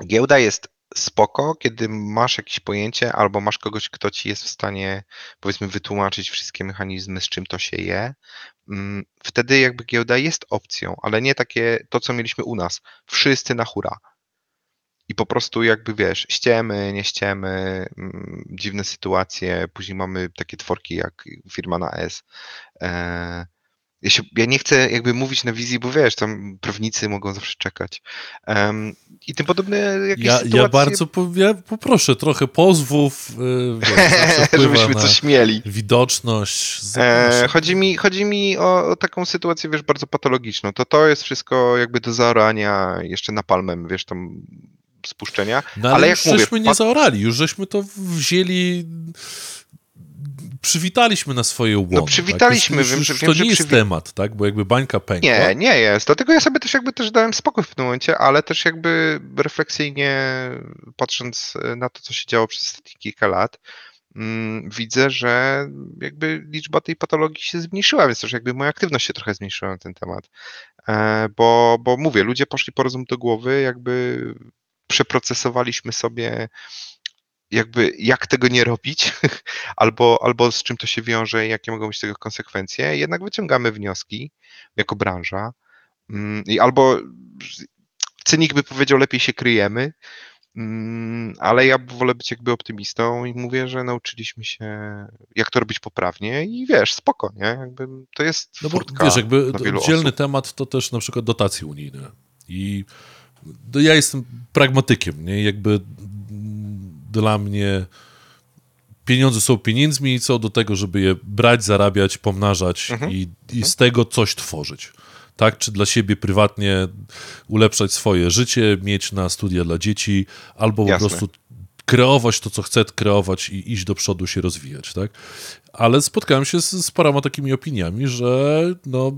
giełda jest spoko, kiedy masz jakieś pojęcie albo masz kogoś, kto ci jest w stanie powiedzmy wytłumaczyć wszystkie mechanizmy, z czym to się je. Mm, wtedy jakby giełda jest opcją, ale nie takie to, co mieliśmy u nas. Wszyscy na hura. I po prostu jakby wiesz, ściemy, nie ściemy, mm, dziwne sytuacje. Później mamy takie tworki jak firma na S. E, ja, się, ja nie chcę jakby mówić na wizji, bo wiesz, tam prawnicy mogą zawsze czekać. Um, I tym podobne jakieś ja, sytuacje... Ja bardzo po, ja poproszę trochę pozwów, yy, żebyśmy coś mieli. Widoczność. E, chodzi mi, chodzi mi o, o, taką sytuację, wiesz, bardzo patologiczną. To to jest wszystko jakby do zaorania jeszcze na palmem, wiesz, tam spuszczenia. No, ale, ale jak już mówię, żeśmy nie zaorali, już żeśmy to wzięli przywitaliśmy na swoje łono. No przywitaliśmy, tak? wiem, że, wiem, To nie jest temat, tak? Bo jakby bańka pękła. Nie, nie jest. Dlatego ja sobie też jakby też dałem spokój w tym momencie, ale też jakby refleksyjnie patrząc na to, co się działo przez kilka lat, mm, widzę, że jakby liczba tej patologii się zmniejszyła, więc też jakby moja aktywność się trochę zmniejszyła na ten temat. E, bo, bo mówię, ludzie poszli po rozum do głowy, jakby przeprocesowaliśmy sobie jakby jak tego nie robić, albo, albo z czym to się wiąże, jakie mogą być tego konsekwencje, jednak wyciągamy wnioski jako branża mm, i albo cynik by powiedział, lepiej się kryjemy, mm, ale ja wolę być jakby optymistą i mówię, że nauczyliśmy się, jak to robić poprawnie i wiesz, spoko, nie? Jakby to jest no bo, wiesz, jakby oddzielny osób. temat to też na przykład dotacje unijne i ja jestem pragmatykiem, nie? Jakby dla mnie pieniądze są pieniędzmi, co do tego, żeby je brać, zarabiać, pomnażać mhm. i, i z tego coś tworzyć. Tak, czy dla siebie prywatnie ulepszać swoje życie, mieć na studia dla dzieci, albo Jasne. po prostu kreować to, co chcę kreować i iść do przodu, się rozwijać, tak? Ale spotkałem się z, z paroma takimi opiniami, że no,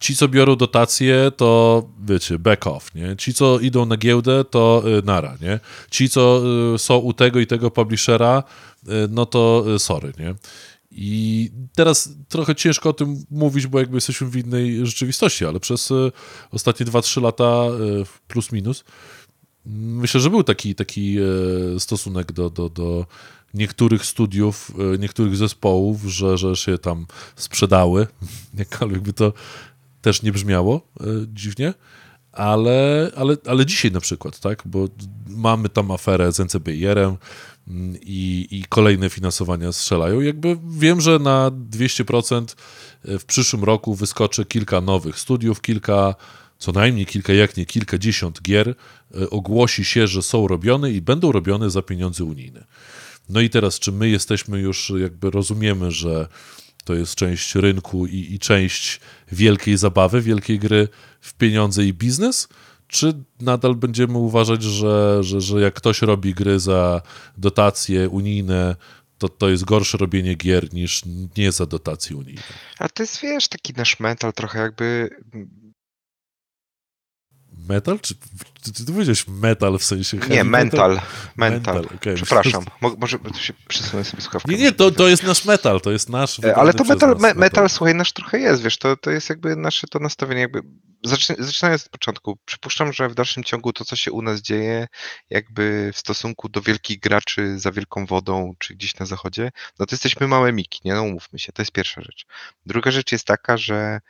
ci, co biorą dotacje, to wiecie, back off, nie? Ci, co idą na giełdę, to y, nara, nie? Ci, co y, są u tego i tego publishera, y, no to y, sorry, nie? I teraz trochę ciężko o tym mówić, bo jakby jesteśmy w innej rzeczywistości, ale przez y, ostatnie 2-3 lata y, plus minus Myślę, że był taki, taki e, stosunek do, do, do niektórych studiów, e, niektórych zespołów, że, że się tam sprzedały, jakkolwiek by to też nie brzmiało e, dziwnie, ale, ale, ale dzisiaj na przykład, tak, bo mamy tam aferę z NCBIR-em mm, i, i kolejne finansowania strzelają. Jakby wiem, że na 200% w przyszłym roku wyskoczy kilka nowych studiów, kilka co najmniej kilka, jak nie kilkadziesiąt gier e, ogłosi się, że są robione i będą robione za pieniądze unijne. No i teraz, czy my jesteśmy już, jakby rozumiemy, że to jest część rynku i, i część wielkiej zabawy, wielkiej gry w pieniądze i biznes? Czy nadal będziemy uważać, że, że, że jak ktoś robi gry za dotacje unijne, to to jest gorsze robienie gier niż nie za dotacje unijne? A to jest, wiesz, taki nasz mental trochę jakby Metal? Czy, czy ty powiedziałeś metal w sensie heavy Nie, metal? mental. Mental. Mental, okej. Przepraszam. Mo- może tu się przesunę sobie słuchawkę. Nie, nie, to, to jest nasz metal, to jest nasz. E, Ale to metal, nas me, metal, słuchaj, nasz trochę jest, wiesz, to, to jest jakby nasze to nastawienie, jakby zaczyna- zaczynając od początku, przypuszczam, że w dalszym ciągu to, co się u nas dzieje, jakby w stosunku do wielkich graczy za wielką wodą, czy gdzieś na zachodzie, no to jesteśmy małe miki, nie, no umówmy się, to jest pierwsza rzecz. Druga rzecz jest taka, że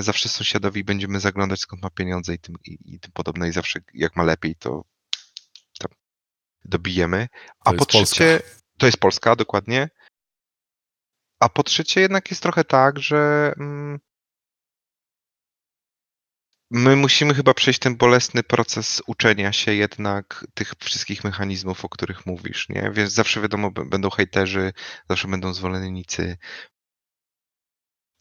zawsze sąsiadowi będziemy zaglądać, skąd ma pieniądze i tym, i, i tym podobne, i zawsze jak ma lepiej, to dobijemy. A To po jest Polska. trzecie, to jest Polska, dokładnie. A po trzecie jednak jest trochę tak, że mm, my musimy chyba przejść ten bolesny proces uczenia się jednak tych wszystkich mechanizmów, o których mówisz, nie? Więc zawsze wiadomo, będą hejterzy, zawsze będą zwolennicy.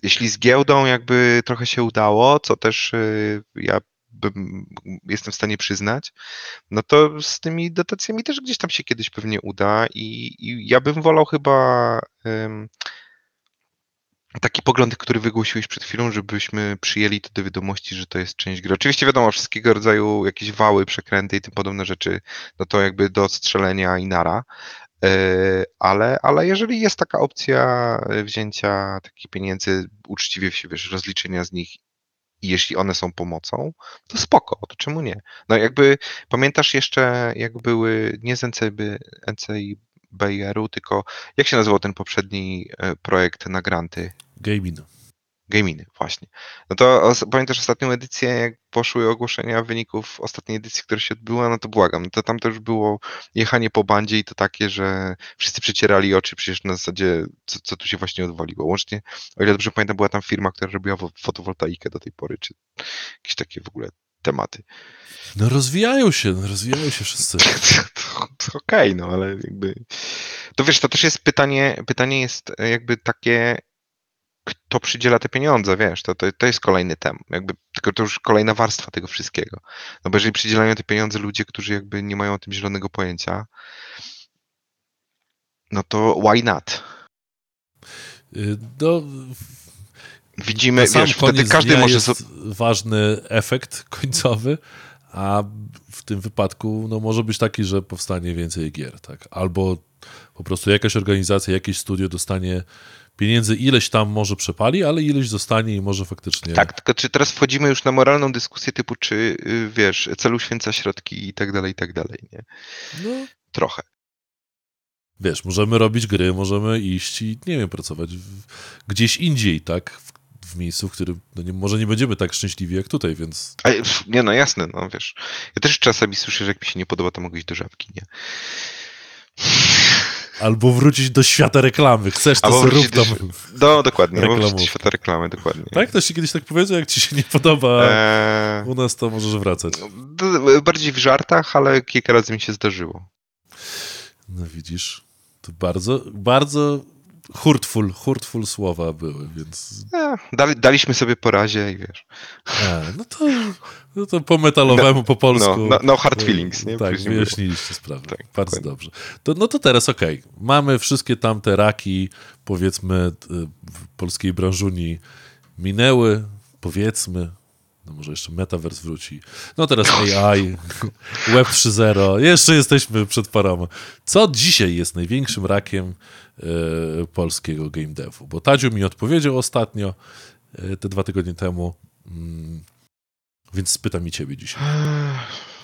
Jeśli z giełdą jakby trochę się udało, co też y, ja bym, jestem w stanie przyznać, no to z tymi dotacjami też gdzieś tam się kiedyś pewnie uda i, i ja bym wolał chyba ym, taki pogląd, który wygłosiłeś przed chwilą, żebyśmy przyjęli to do wiadomości, że to jest część gry. Oczywiście wiadomo, wszystkiego rodzaju jakieś wały, przekręty i tym podobne rzeczy, no to jakby do odstrzelenia i nara. Yy, Ale, ale jeżeli jest taka opcja e, wzięcia takich pieniędzy, uczciwie się, wiesz, rozliczenia z nich jeśli one są pomocą, to spoko, to czemu nie? No jakby pamiętasz jeszcze, jak były nie z NCB, NCIBR-u, tylko jak się nazywał ten poprzedni e, projekt na granty? Gaming. Gaminy, właśnie. No to os- pamiętasz ostatnią edycję, jak poszły ogłoszenia wyników ostatniej edycji, która się odbyła, no to błagam, no to tam też było jechanie po bandzie i to takie, że wszyscy przecierali oczy przecież na zasadzie, co, co tu się właśnie odwaliło. Łącznie, o ile dobrze pamiętam, była tam firma, która robiła wo- fotowoltaikę do tej pory, czy jakieś takie w ogóle tematy. No rozwijają się, no rozwijają się wszyscy. okej, no ale jakby. To wiesz, to też jest pytanie, pytanie jest jakby takie, kto przydziela te pieniądze, wiesz, to, to, to jest kolejny temat, jakby, tylko to już kolejna warstwa tego wszystkiego. No bo jeżeli przydzielają te pieniądze ludzie, którzy jakby nie mają o tym zielonego pojęcia, no to why not? No, Widzimy, na sam wiesz, wtedy każdy może jest ważny efekt końcowy, a w tym wypadku no, może być taki, że powstanie więcej gier, tak? Albo po prostu jakaś organizacja, jakieś studio dostanie pieniędzy, ileś tam może przepali, ale ileś zostanie i może faktycznie... Tak, tylko czy teraz wchodzimy już na moralną dyskusję typu, czy y, wiesz, celu święca środki i tak dalej, i tak dalej, nie? No, Trochę. wiesz, możemy robić gry, możemy iść i, nie wiem, pracować w, gdzieś indziej, tak? W, w miejscu, w którym no nie, może nie będziemy tak szczęśliwi jak tutaj, więc A, nie no, jasne, no wiesz. Ja też czasami słyszę, że jak mi się nie podoba, to mogę iść do żabki, nie? Albo wrócić do świata reklamy. Chcesz, to Albo rób do tam. No, dokładnie, Reklamówki. wrócić świata reklamy, dokładnie. Tak? Ktoś ci kiedyś tak powiedział, jak ci się nie podoba Eee, u nas, to możesz wracać. bardziej w żartach, ale kilka razy mi się zdarzyło. No widzisz, to bardzo, bardzo hurtful, hurtful słowa były, więc E, dali, daliśmy sobie po razie i wiesz. a, no, to, no to po metalowemu, po polsku. No, no, no hard feelings, nie? Tak, wyjaśniliście sprawę. Tak, Bardzo dokładnie. dobrze. To, no to teraz okej. Mamy wszystkie tamte raki, powiedzmy, w polskiej branżuni minęły, powiedzmy. No może jeszcze Metaverse wróci. No teraz AI, Web 3.0. Jeszcze jesteśmy przed paroma. Co dzisiaj jest największym rakiem y, polskiego game devu? Bo Tadziu mi odpowiedział ostatnio, y, te dwa tygodnie temu, mm, więc spytam i ciebie dzisiaj.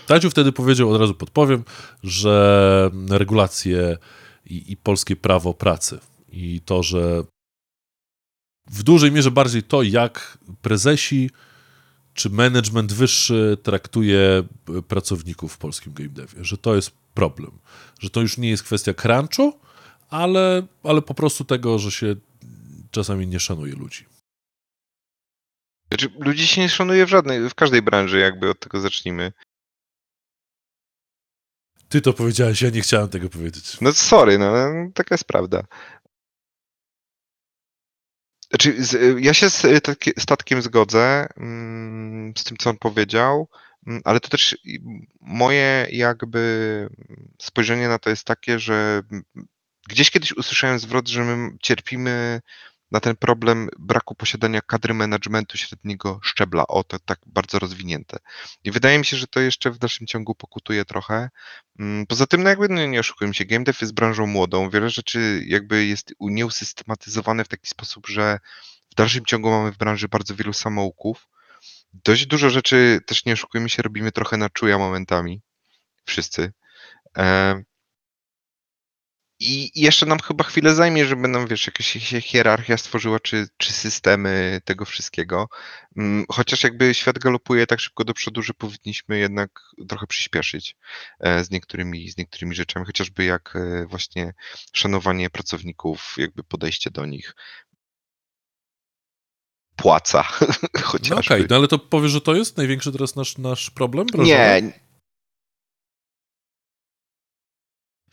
Tadziu wtedy powiedział, od razu podpowiem, że regulacje i, i polskie prawo pracy i to, że w dużej mierze bardziej to, jak prezesi czy management wyższy traktuje pracowników w polskim game devie, że to jest problem, że to już nie jest kwestia crunchu, ale, ale po prostu tego, że się czasami nie szanuje ludzi. Znaczy, ludzi się nie szanuje w żadnej, w każdej branży, jakby od tego zacznijmy. Ty to powiedziałeś, ja nie chciałem tego powiedzieć. No sorry, no taka jest prawda. Znaczy, ja się z statkiem zgodzę mm, z tym, co on powiedział, mm, ale to też moje jakby spojrzenie na to jest takie, że mm, gdzieś kiedyś usłyszałem zwrot, że my cierpimy na ten problem braku posiadania kadry managementu średniego szczebla, o to tak bardzo rozwinięte. I wydaje mi się, że to jeszcze w dalszym ciągu pokutuje trochę. Mm, Poza tym, no jakby no nie oszukujmy się, game dev jest branżą młodą, wiele rzeczy jakby jest nieusystematyzowane w taki sposób, że w dalszym ciągu mamy w branży bardzo wielu samouków. Dość dużo rzeczy, też nie oszukujmy się, robimy trochę na czuja momentami. Wszyscy. E, I jeszcze nam chyba chwilę zajmie, żeby nam, wiesz, jakaś się hierarchia stworzyła, czy, czy systemy tego wszystkiego. Mm, Chociaż jakby świat galopuje tak szybko do przodu, że powinniśmy jednak trochę przyspieszyć e, z niektórymi, z niektórymi rzeczami, chociażby jak e, właśnie szanowanie pracowników, jakby podejście do nich. Płaca No chociażby. okej, no ale to powiesz, że to jest największy teraz nasz, nasz problem? branżowy? Nie.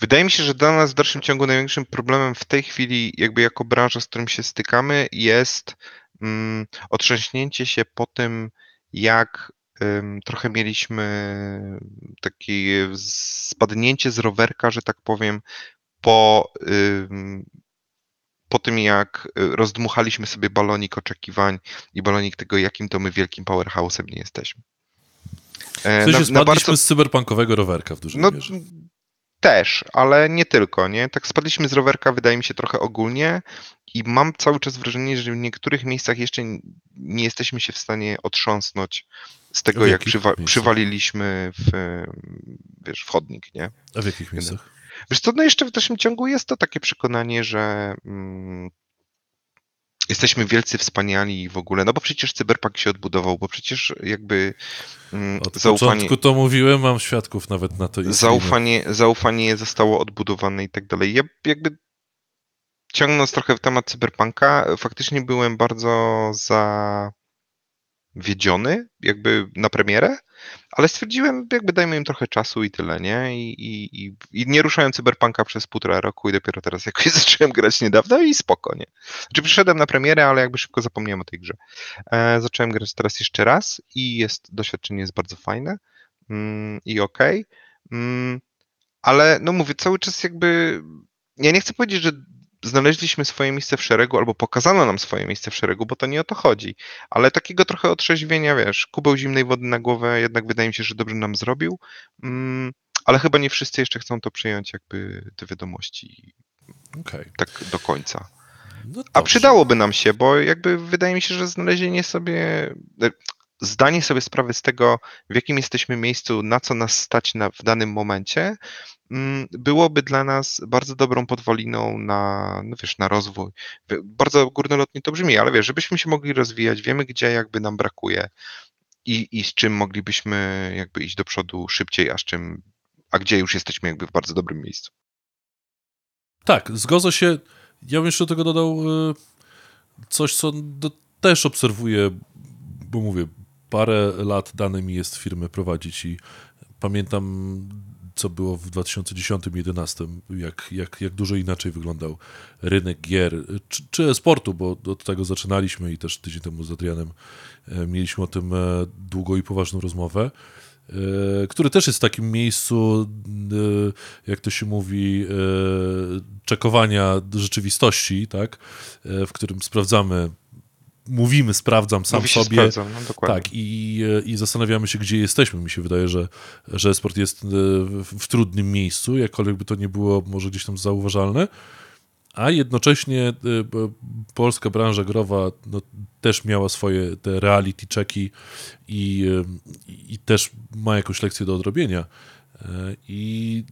Wydaje mi się, że dla nas w dalszym ciągu największym problemem w tej chwili, jakby jako branża, z którym się stykamy, jest mm, otrząśnięcie się po tym, jak ym, trochę mieliśmy takie spadnięcie z rowerka, że tak powiem, po, ym, po tym, jak rozdmuchaliśmy sobie balonik oczekiwań i balonik tego, jakim to my wielkim powerhouse'em nie jesteśmy. E, W sensie na- na spadliśmy bardzo- z cyberpunkowego rowerka w dużej no mierze. Też, ale nie tylko, nie? Tak spadliśmy z rowerka, wydaje mi się, trochę ogólnie i mam cały czas wrażenie, że w niektórych miejscach jeszcze nie jesteśmy się w stanie otrząsnąć z tego, jak przywa- przywaliliśmy w, wiesz, w chodnik, nie? A w jakich miejscach? Wiesz co, no jeszcze w dalszym ciągu jest to takie przekonanie, że mm, jesteśmy wielcy, wspaniali w ogóle, no bo przecież cyberpunk się odbudował, bo przecież jakby mm, Od zaufanie... początku to mówiłem, mam świadków nawet na to. zaufanie, zaufanie zostało odbudowane i tak dalej. Ja jakby ciągnąc trochę w temat cyberpunka, faktycznie byłem bardzo zawiedziony jakby na premierę, ale stwierdziłem, jakby dajmy im trochę czasu i tyle, nie? I, i, i, nie ruszałem cyberpunka przez półtora roku i dopiero teraz jakoś zacząłem grać niedawno i spoko, nie? Znaczy przyszedłem na premierę, ale jakby szybko zapomniałem o tej grze. E, zacząłem grać teraz jeszcze raz i jest, doświadczenie jest bardzo fajne mm, i okej. Mm, ale no mówię, cały czas jakby. Ja nie chcę powiedzieć, że znaleźliśmy swoje miejsce w szeregu, albo pokazano nam swoje miejsce w szeregu, bo to nie o to chodzi. Ale takiego trochę otrzeźwienia, wiesz, kubeł zimnej wody na głowę jednak wydaje mi się, że dobrze nam zrobił. Mm, ale chyba nie wszyscy jeszcze chcą to przyjąć, jakby te wiadomości Okej. tak do końca. No A przydałoby nam się, bo jakby wydaje mi się, że znalezienie sobie, e, zdanie sobie sprawy z tego, w jakim jesteśmy miejscu, na co nas stać na, w danym momencie, mm, byłoby dla nas bardzo dobrą podwaliną na, no wiesz, na rozwój. Bardzo górnolotnie to brzmi, ale wiesz, żebyśmy się mogli rozwijać, wiemy, gdzie jakby nam brakuje i, i z czym moglibyśmy jakby iść do przodu szybciej, a z czym, a gdzie już jesteśmy jakby w bardzo dobrym miejscu. Tak, zgodzę się. Ja bym jeszcze do tego dodał y, coś, co do, też obserwuję, bo mówię, parę lat dane mi jest firmy prowadzić i pamiętam, co było w 2010-2011, jak, jak, jak dużo inaczej wyglądał rynek gier, czy, czy sportu, bo od tego zaczynaliśmy i też tydzień temu z Adrianem e, mieliśmy o tym e, długą i poważną rozmowę e, który też jest w takim miejscu, jak to się mówi, czekowania rzeczywistości, tak, w którym sprawdzamy, mówimy, sprawdzam sam Mówi sobie, sprawdzam, no tak, i, i zastanawiamy się, gdzie jesteśmy. Mi się wydaje, że, że sport jest e, w, trudnym miejscu, jakkolwiek by to nie było może gdzieś tam zauważalne, a jednocześnie e, polska branża growa no, też miała swoje te reality checki i, e, i też ma jakąś lekcję do odrobienia. I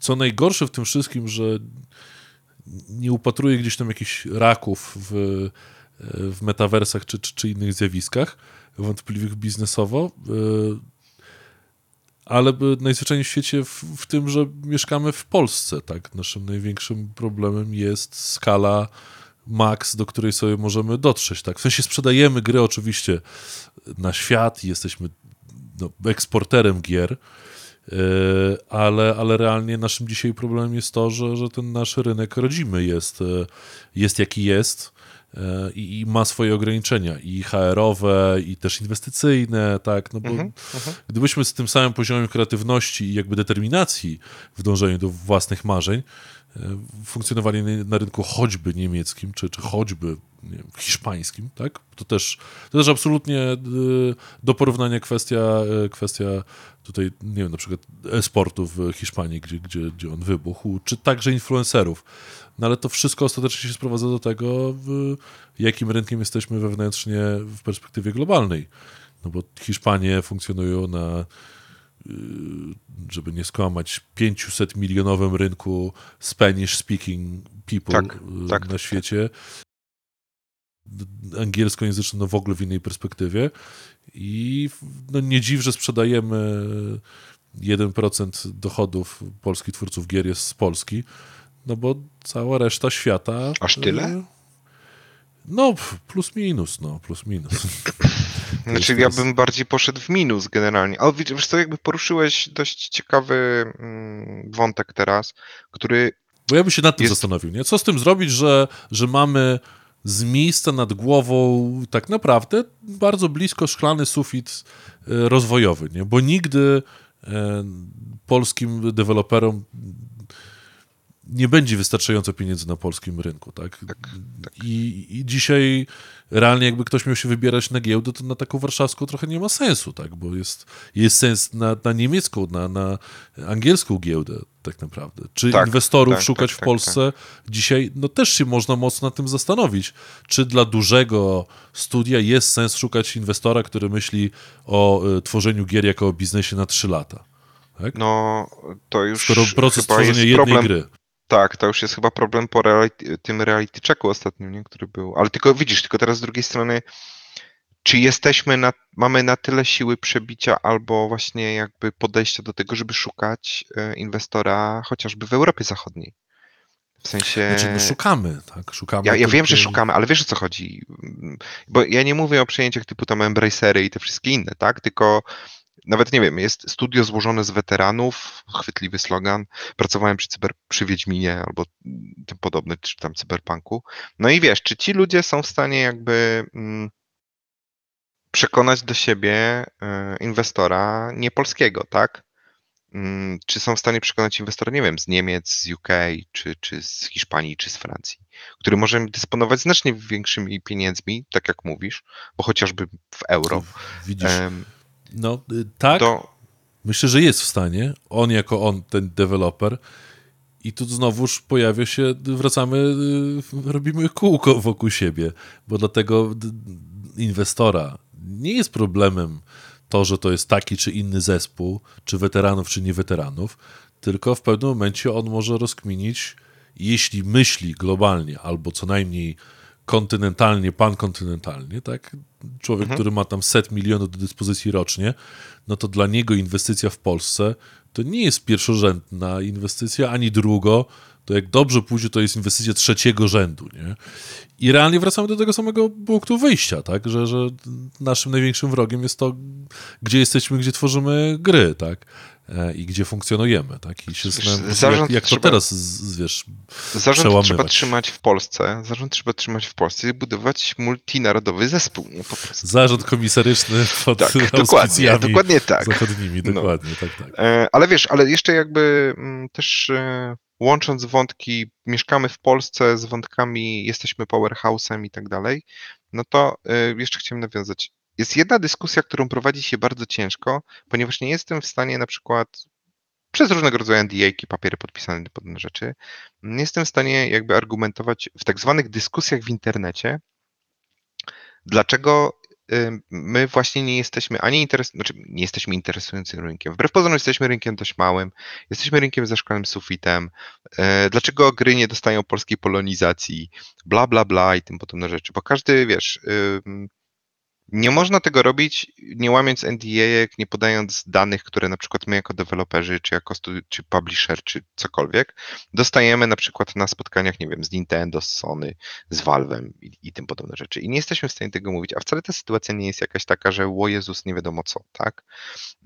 co najgorsze w tym wszystkim, że nie upatruję gdzieś tam jakichś raków w, w metaversach czy, czy, czy innych zjawiskach wątpliwych biznesowo, e, ale najzwyczajniej w świecie w, w tym, że mieszkamy w Polsce, tak? Naszym największym problemem jest skala maks, do której sobie możemy dotrzeć, tak? W sensie sprzedajemy gry oczywiście na świat i jesteśmy no, eksporterem gier, yy, ale, ale realnie naszym dzisiaj problemem jest to, że, że ten nasz rynek rodzimy jest, yy, jest jaki jest i, i ma swoje ograniczenia i HR-owe, i też inwestycyjne, tak, no bo Mhm, mhm. gdybyśmy z tym samym poziomem kreatywności i jakby determinacji w dążeniu do własnych marzeń e, funkcjonowali na- rynku choćby niemieckim, czy, czy choćby wiem, hiszpańskim, tak? To też, to też absolutnie e, do porównania kwestia, e, kwestia tutaj, nie wiem, na przykład e-sportu w Hiszpanii, gdzie, gdzie, gdzie on wybuchł, czy także influencerów. No ale to wszystko ostatecznie się sprowadza do tego, w jakim rynkiem jesteśmy wewnętrznie w perspektywie globalnej. No bo Hiszpanie funkcjonują na, y, żeby nie skłamać, 500 milionowym rynku Spanish speaking people Tak, tak, na tak, świecie. D- Angielskojęzyczny no w ogóle w innej perspektywie. I no nie dziw, że sprzedajemy 1% dochodów polskich twórców gier jest z Polski, no bo cała reszta świata... Aż tyle? y, No, plus minus, no, plus minus. Znaczy ja bym bardziej poszedł w minus generalnie. Ale widzisz, wiesz co, jakby poruszyłeś dość ciekawy mm, wątek teraz, który Bo ja bym się nad tym Jest- zastanowił, nie? Co z tym zrobić, że, że mamy z miejsca nad głową tak naprawdę bardzo blisko szklany sufit e, rozwojowy, nie? Bo nigdy e, polskim deweloperom nie będzie wystarczająco pieniędzy na polskim rynku, tak? I, I dzisiaj realnie jakby ktoś miał się wybierać na giełdę, to na taką warszawską trochę nie ma sensu, tak? Bo jest, jest sens na, na niemiecką, na, na angielską giełdę tak naprawdę. Czy Tak, inwestorów tak, szukać tak, w tak, Polsce dzisiaj, no też się można mocno nad tym zastanowić. Czy dla dużego studia jest sens szukać inwestora, który myśli o y, tworzeniu gier jako o biznesie na 3 lata? Tak? no to już Skoro proces tworzenia jednej problem, gry. Tak, to już jest chyba problem po reality, tym reality checku ostatnim, nie? który był. Ale tylko widzisz, tylko teraz z drugiej strony, czy jesteśmy na, mamy na tyle siły przebicia albo właśnie jakby podejścia do tego, żeby szukać e, inwestora chociażby w Europie Zachodniej? W sensie. Znaczy, no szukamy, tak? Szukamy. Ja, ja wiem, że szukamy, ale wiesz o co chodzi. Bo ja nie mówię o przejęciach typu tam Embracery i te wszystkie inne, tak? Tylko nawet nie wiem, jest studio złożone z weteranów, chwytliwy slogan. Pracowałem przy, cyber, przy Wiedźminie albo tym podobny, czy tam cyberpunku. No i wiesz, czy ci ludzie są w stanie jakby mm, przekonać do siebie e, inwestora nie polskiego, tak? Mm, Czy są w stanie przekonać inwestora, nie wiem, z Niemiec, z UK, czy, czy z Hiszpanii, czy z Francji, który może dysponować znacznie większymi pieniędzmi, tak jak mówisz, bo chociażby w euro. Widzisz, em, no y, tak, myślę, że jest w stanie. On jako on, ten deweloper. I tu znowuż pojawia się, wracamy, y, robimy kółko wokół siebie, bo dlatego d- inwestora nie jest problemem to, że to jest taki czy inny zespół, czy weteranów, czy nieweteranów, tylko w pewnym momencie on może rozkminić, jeśli myśli globalnie, albo co najmniej kontynentalnie, pankontynentalnie, tak? Człowiek, który ma tam set milionów do dyspozycji rocznie, no to dla niego inwestycja w Polsce to nie jest pierwszorzędna inwestycja, ani drugo, to jak dobrze pójdzie, to jest inwestycja trzeciego rzędu, nie? I realnie wracamy do tego samego punktu wyjścia, tak? Że, że naszym największym wrogiem jest to, gdzie jesteśmy, gdzie tworzymy gry, tak? E, I gdzie funkcjonujemy, tak? I się jak, zarząd jak to trzeba- teraz, z, wiesz, zarząd przełamywać. trzeba trzymać w Polsce, zarząd trzeba trzymać w Polsce i budować multinarodowy zespół, nie po prostu. zarząd komisaryczny pod Tak, dokładnie, dokładnie tak. zachodnimi, No. dokładnie, tak, tak. E, Ale wiesz, ale jeszcze jakby mm, też e, łącząc wątki, mieszkamy w Polsce z wątkami, jesteśmy powerhouse'em i tak dalej, no to jeszcze chciałem nawiązać. Jest jedna dyskusja, którą prowadzi się bardzo ciężko, ponieważ nie jestem w stanie na przykład przez różnego rodzaju NDA-ki, papiery podpisane podobne rzeczy, nie jestem w stanie jakby argumentować w tak zwanych dyskusjach w internecie, dlaczego y, my właśnie nie jesteśmy ani interes, znaczy nie jesteśmy interesującym rynkiem. Wbrew pozorom jesteśmy rynkiem dość małym, jesteśmy rynkiem ze szklanym sufitem. E, Dlaczego gry nie dostają polskiej polonizacji, bla bla bla i tym podobne rzeczy, bo każdy, wiesz, ym, Nie można tego robić nie łamiąc NDA, nie podając danych, które na przykład my jako deweloperzy, czy jako studi- czy publisher, czy cokolwiek, dostajemy na przykład na spotkaniach, nie wiem, z Nintendo, z Sony, z Valve'em i, i tym podobne rzeczy. I nie jesteśmy w stanie tego mówić, a wcale ta sytuacja nie jest jakaś taka, że o Jezus, nie wiadomo co, tak?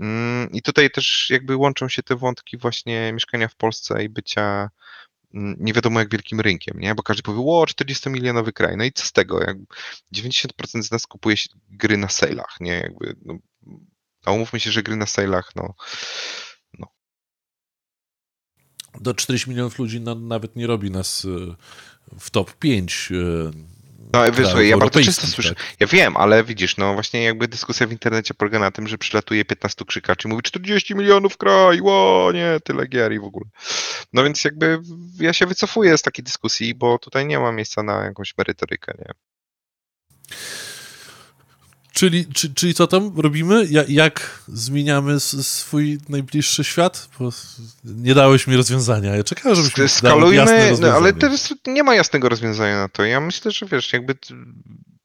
Mm, I tutaj też jakby łączą się te wątki właśnie mieszkania w Polsce i bycia nie wiadomo jak wielkim rynkiem, nie? Bo każdy powie, o, 40-milionowy kraj. No i co z tego? Jak 90% z nas kupuje gry na sale'ach, nie? Jakby, no, a umówmy się, że gry na sale'ach, no, Do 40 milionów ludzi na, nawet nie robi nas y, w top 5. No, wiesz, ja bardzo często słyszę, tak? ja wiem, ale widzisz, no właśnie jakby dyskusja w internecie polega na tym, że przylatuje 15 krzykaczy i mówi 40 milionów kraj, ło, nie, tyle gier i w ogóle. No więc jakby ja się wycofuję z takiej dyskusji, bo tutaj nie ma miejsca na jakąś merytorykę, nie? Czyli, czy, czyli co tam robimy? Ja, jak zmieniamy swój najbliższy świat? Bo nie dałeś mi rozwiązania. Ja czekałem, żebyś Skalujmy, no, ale teraz nie ma jasnego rozwiązania na to. Ja myślę, że wiesz, jakby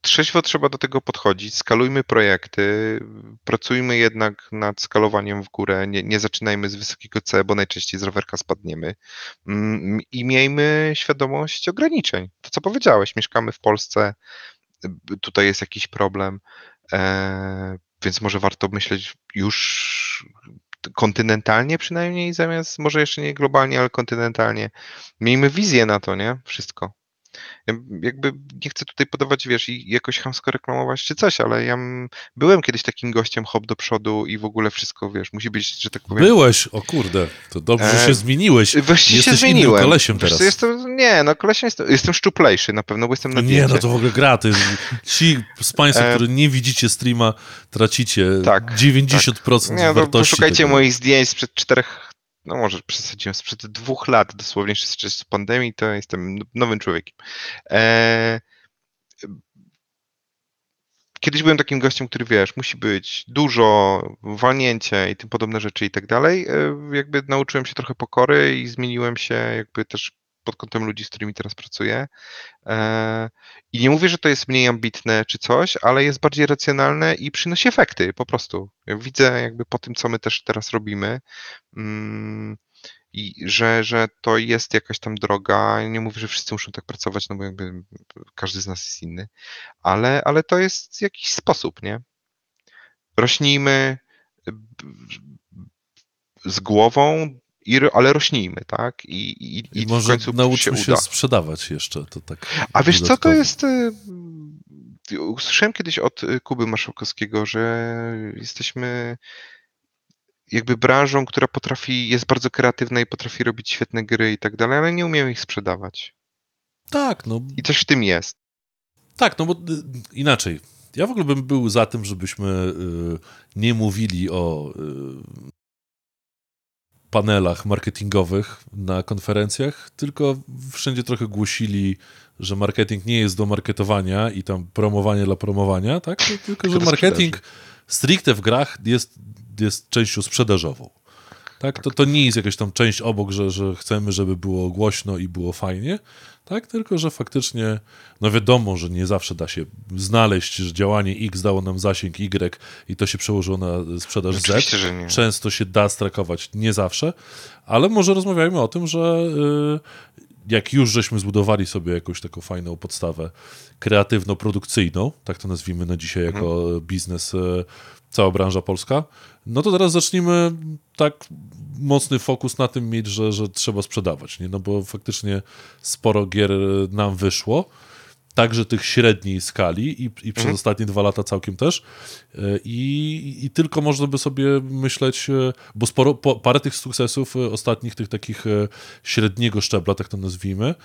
trzeźwo trzeba do tego podchodzić, skalujmy projekty, pracujmy jednak nad skalowaniem w górę, nie, nie zaczynajmy z wysokiego C, bo najczęściej z rowerka spadniemy Mm, i miejmy świadomość ograniczeń. To co powiedziałeś, mieszkamy w Polsce, tutaj jest jakiś problem, więc może warto myśleć już kontynentalnie przynajmniej, zamiast może jeszcze nie globalnie, ale kontynentalnie. Miejmy wizję na to, nie? Wszystko. Ja jakby nie chcę tutaj podawać, wiesz, i jakoś chamsko reklamować czy coś, ale ja byłem kiedyś takim gościem hop do przodu i w ogóle wszystko, wiesz, musi być, że tak powiem... Byłeś, o kurde, to dobrze, że E, się zmieniłeś. Właściwie się Jesteś zmieniłem. innym kolesiem Wiesz teraz. Jestem, nie, no kolesiem jestem, jestem szczuplejszy na pewno, bo jestem na Nie, diecie. no to w ogóle gra. Ci z Państwa, E, którzy nie widzicie streama, tracicie tak, 90% Nie, no wartości. poszukajcie tego. moich zdjęć sprzed czterech, no może przesadziłem, sprzed dwóch lat dosłownie, z czasu pandemii, to jestem nowym człowiekiem. E, Kiedyś byłem takim gościem, który wiesz, musi być dużo, walnięcie i tym podobne rzeczy i tak dalej. E, Jakby nauczyłem się trochę pokory i zmieniłem się jakby też pod kątem ludzi, z którymi teraz pracuję. E, I nie mówię, że to jest mniej ambitne czy coś, ale jest bardziej racjonalne i przynosi efekty po prostu. Ja widzę jakby po tym, co my też teraz robimy, mm, i że, że to jest jakaś tam droga. Nie mówię, że wszyscy muszą tak pracować, no bo jakby każdy z nas jest inny, ale, ale to jest jakiś sposób, nie? Rośnijmy z głową, i, ale rośnijmy, tak? I, i, I i w może końcu się nauczmy się, uda. sprzedawać jeszcze. To tak A wiesz co, to jest. y, Usłyszałem kiedyś od y, Kuby Marszałkowskiego, że jesteśmy jakby branżą, która potrafi, jest bardzo kreatywna i potrafi robić świetne gry i tak dalej, ale nie umiemy ich sprzedawać. Tak, no I coś w tym jest. Tak, no bo y, inaczej. Ja w ogóle bym był za tym, żebyśmy nie mówili o panelach marketingowych na konferencjach, tylko wszędzie trochę głosili, że marketing nie jest do marketowania i tam promowanie dla promowania, tak? Tylko, że marketing stricte w grach jest, jest częścią sprzedażową. Tak? To, to nie jest jakaś tam część obok, że, że chcemy, żeby było głośno i było fajnie, tak? Tylko, że faktycznie, no wiadomo, że nie zawsze da się znaleźć, że działanie X dało nam zasięg Y i to się przełożyło na sprzedaż Z. Oczywiście. Często się da strakować, nie zawsze, ale może rozmawiajmy o tym, że y, jak już żeśmy zbudowali sobie jakąś taką fajną podstawę kreatywno-produkcyjną, tak to nazwijmy na dzisiaj jako biznes, y, cała branża polska, no to teraz zacznijmy tak mocny fokus na tym mieć, że, że trzeba sprzedawać, nie? no bo faktycznie sporo gier nam wyszło, także tych średniej skali i, i przez Mhm. ostatnie dwa lata całkiem też. E, I, I tylko można by sobie myśleć, e, bo sporo, po, parę tych sukcesów e, ostatnich, tych takich średniego szczebla, tak to nazwijmy,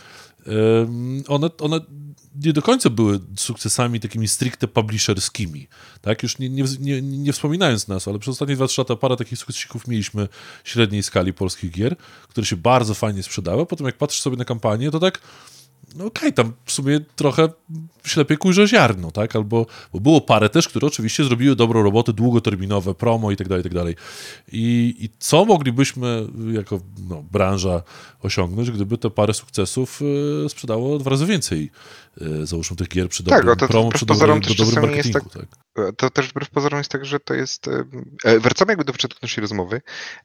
one, one nie do końca były sukcesami takimi stricte publisherskimi. Tak? Już nie, nie, nie, nie wspominając nas, ale przez ostatnie 2-3 lata parę takich sukcesików mieliśmy średniej skali polskich gier, które się bardzo fajnie sprzedały. Potem jak patrzysz sobie na kampanię, to tak no okej, tam w sumie trochę ślepie kujże ziarno, tak? Albo, bo było parę też, które oczywiście zrobiły dobrą robotę, długoterminowe, promo i tak dalej, i tak dalej. I, co moglibyśmy jako no, branża osiągnąć, gdyby te parę sukcesów e, sprzedało dwa razy więcej, e, załóżmy, tych gier przy Tak, dobrym o to- promo, przy dobrym, do dobrym marketingu, tak. to też wbrew pozorom jest tak, że to jest. e, Wracamy jakby do początku naszej rozmowy,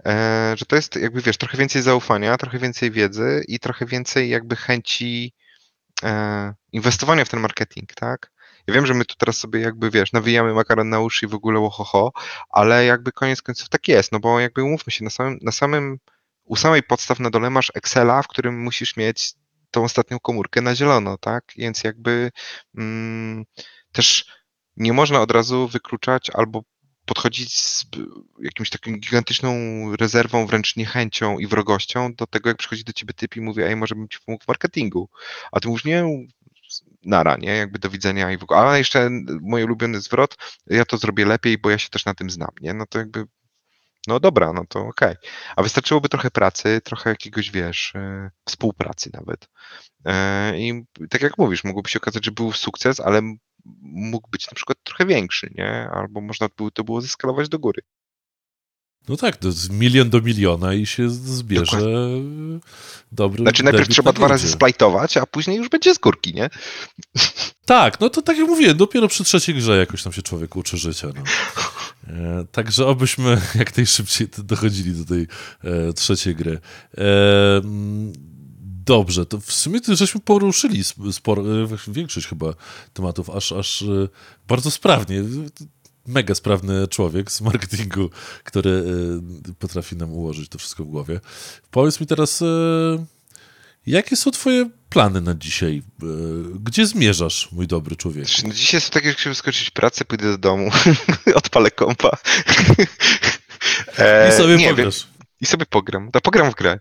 e, że to jest jakby wiesz, trochę więcej zaufania, trochę więcej wiedzy i trochę więcej jakby chęci e, inwestowania w ten marketing, tak? Ja wiem, że my tu teraz sobie jakby wiesz, nawijamy makaron na uszy i w ogóle łohoho, ale jakby koniec końców tak jest, no bo jakby umówmy się, na samym, na samym u samej podstaw na dole masz Excela, w którym musisz mieć tą ostatnią komórkę na zielono, tak? Więc jakby mm, też nie można od razu wykluczać albo podchodzić z jakimś takim gigantyczną rezerwą, wręcz niechęcią i wrogością do tego, jak przychodzi do ciebie typ i mówi, ej, może bym ci pomógł w marketingu. A ty mówisz, nie, nara, nie, jakby do widzenia i w ogóle. Ale jeszcze mój ulubiony zwrot, ja to zrobię lepiej, bo ja się też na tym znam, nie? No to jakby no dobra, no to okej. Okay. A wystarczyłoby trochę pracy, trochę jakiegoś, wiesz, e, współpracy nawet. E, I tak jak mówisz, mogłoby się okazać, że był sukces, ale mógł być na przykład trochę większy, nie? Albo można by to było zeskalować do góry. No tak, to z milion do miliona i się zbierze Dokładnie. dobry Znaczy najpierw trzeba dwa razy splajtować, a później już będzie z górki, nie? Tak, no to tak jak mówiłem, dopiero przy trzeciej grze jakoś tam się człowiek uczy życia. No. E, także obyśmy jak najszybciej dochodzili do tej e, trzeciej gry. E, dobrze, to w sumie żeśmy poruszyli sporo, e, większość chyba tematów, aż, aż e, bardzo sprawnie mega sprawny człowiek z marketingu, który y, potrafi nam ułożyć to wszystko w głowie. Powiedz mi teraz, jakie są twoje plany na dzisiaj? Gdzie zmierzasz, mój dobry człowiek? No dzisiaj jest tak, jak się skończyć pracę, pójdę do domu, odpalę kompa. I sobie e, pograsz. I sobie pogram. Da, pogram w grę.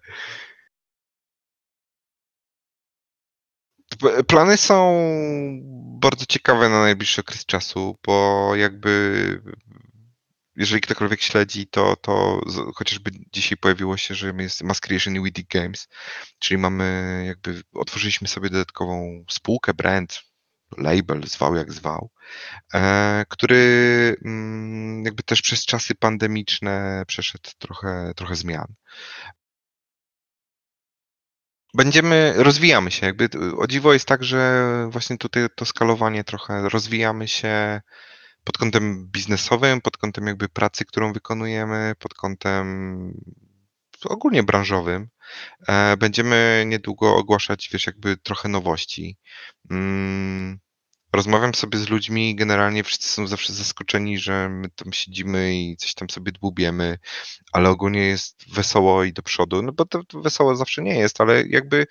Plany są bardzo ciekawe na najbliższy okres czasu, bo jakby jeżeli ktokolwiek śledzi, to, to chociażby dzisiaj pojawiło się, że jest Mass Creation i Games, czyli mamy jakby, otworzyliśmy sobie dodatkową spółkę, brand, label, zwał jak zwał, e, który mm, jakby też przez czasy pandemiczne przeszedł trochę, trochę zmian będziemy, rozwijamy się. Jakby o dziwo jest tak, że właśnie tutaj to skalowanie trochę rozwijamy się pod kątem biznesowym, pod kątem jakby pracy, którą wykonujemy, pod kątem ogólnie branżowym. E, będziemy niedługo ogłaszać, wiesz, jakby trochę nowości. Mm, rozmawiam sobie z ludźmi i generalnie wszyscy są zawsze zaskoczeni, że my tam siedzimy i coś tam sobie dłubiemy, ale ogólnie jest wesoło i do przodu, no bo to, to wesoło zawsze nie jest, ale jakby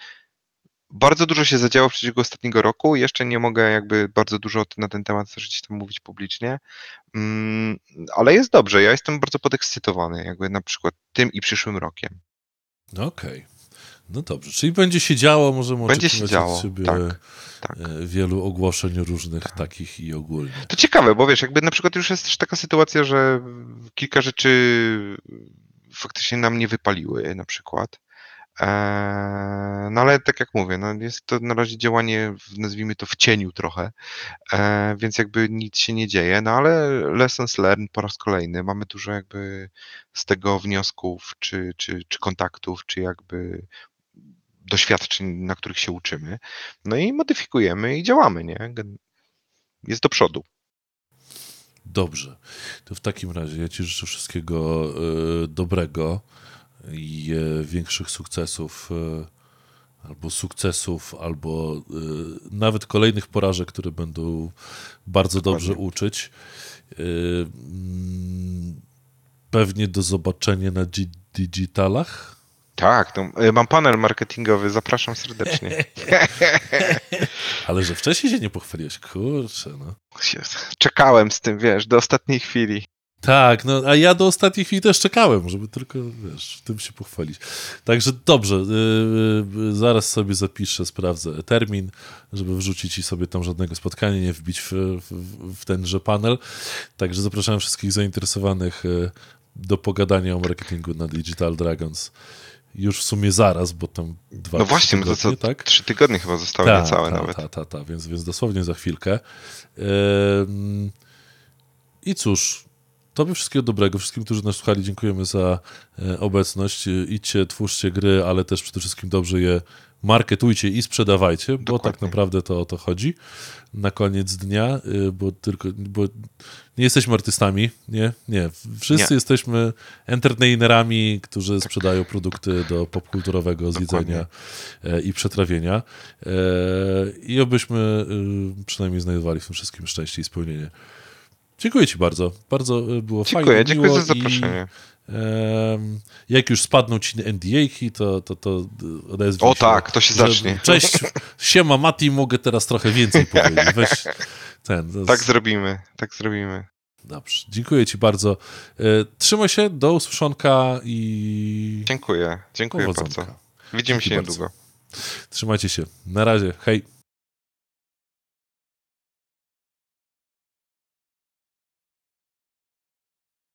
bardzo dużo się zadziało w przeciągu ostatniego roku. Jeszcze nie mogę jakby bardzo dużo na ten temat też tam mówić publicznie, mm, ale jest dobrze. Ja jestem bardzo podekscytowany jakby na przykład tym i przyszłym rokiem. Okej. Okay. No dobrze, czyli będzie się działo, możemy będzie się działo, tak, tak. E, wielu ogłoszeń różnych tak. takich i ogólnie. To ciekawe, bo wiesz, jakby na przykład już jest też taka sytuacja, że kilka rzeczy faktycznie nam nie wypaliły na przykład. Eee, no ale tak jak mówię, no jest to na razie działanie, nazwijmy to w cieniu trochę, eee, więc jakby nic się nie dzieje, no ale lessons learned po raz kolejny. Mamy dużo jakby z tego wniosków, czy, czy, czy kontaktów, czy jakby doświadczeń, na których się uczymy. No i modyfikujemy i działamy, nie? Jest do przodu. Dobrze. To w takim razie ja Ci życzę wszystkiego y, dobrego i y, większych sukcesów, y, albo sukcesów, albo nawet kolejnych porażek, które będą bardzo Dokładnie. dobrze uczyć. Mm, pewnie do zobaczenia na digitalach. Tak, e, mam panel marketingowy, zapraszam serdecznie. Ale że wcześniej się nie pochwaliłeś, kurczę, no. Czekałem z tym, wiesz, do ostatniej chwili. Tak, no a ja do ostatniej chwili też czekałem, żeby tylko, wiesz, tym się pochwalić. Także dobrze, yy, zaraz sobie zapiszę, sprawdzę termin, żeby wrzucić i sobie tam żadnego spotkania nie wbić w, w, w tenże panel. Także zapraszam wszystkich zainteresowanych do pogadania o marketingu na Digital Dragons już w sumie zaraz, bo tam dwa No właśnie, tygodnie, to, to tak? trzy tygodnie chyba zostały ta, niecałe ta, nawet. Tak, tak, tak, więc, więc dosłownie za chwilkę. I cóż, Tobie wszystkiego dobrego, wszystkim, którzy nas słuchali, dziękujemy za e, obecność. Idźcie, twórzcie gry, ale też przede wszystkim dobrze je marketujcie i sprzedawajcie, bo Dokładnie. tak naprawdę to o to chodzi na koniec dnia, y, bo tylko, bo nie jesteśmy artystami, nie, nie, wszyscy Nie. jesteśmy entertainerami, którzy sprzedają produkty do popkulturowego zjedzenia e, i przetrawienia E, i obyśmy y, przynajmniej znajdowali w tym wszystkim szczęście i spełnienie. Dziękuję Ci bardzo, bardzo y, było Dziękuję, fajnie, dziękuję miło za zaproszenie. I, jak już spadną ci NDA-ki, to, to, to odezwij O się, tak, to się zacznie. Cześć, siema Mati, mogę teraz trochę więcej powiedzieć. Weź ten. Tak z- zrobimy, tak zrobimy. Dobrze, dziękuję ci bardzo. E, Trzymaj się, do usłyszonka i Dziękuję, dziękuję powodzonka. bardzo. Widzimy Dzięki się bardzo. niedługo. Trzymajcie się. Na razie, hej.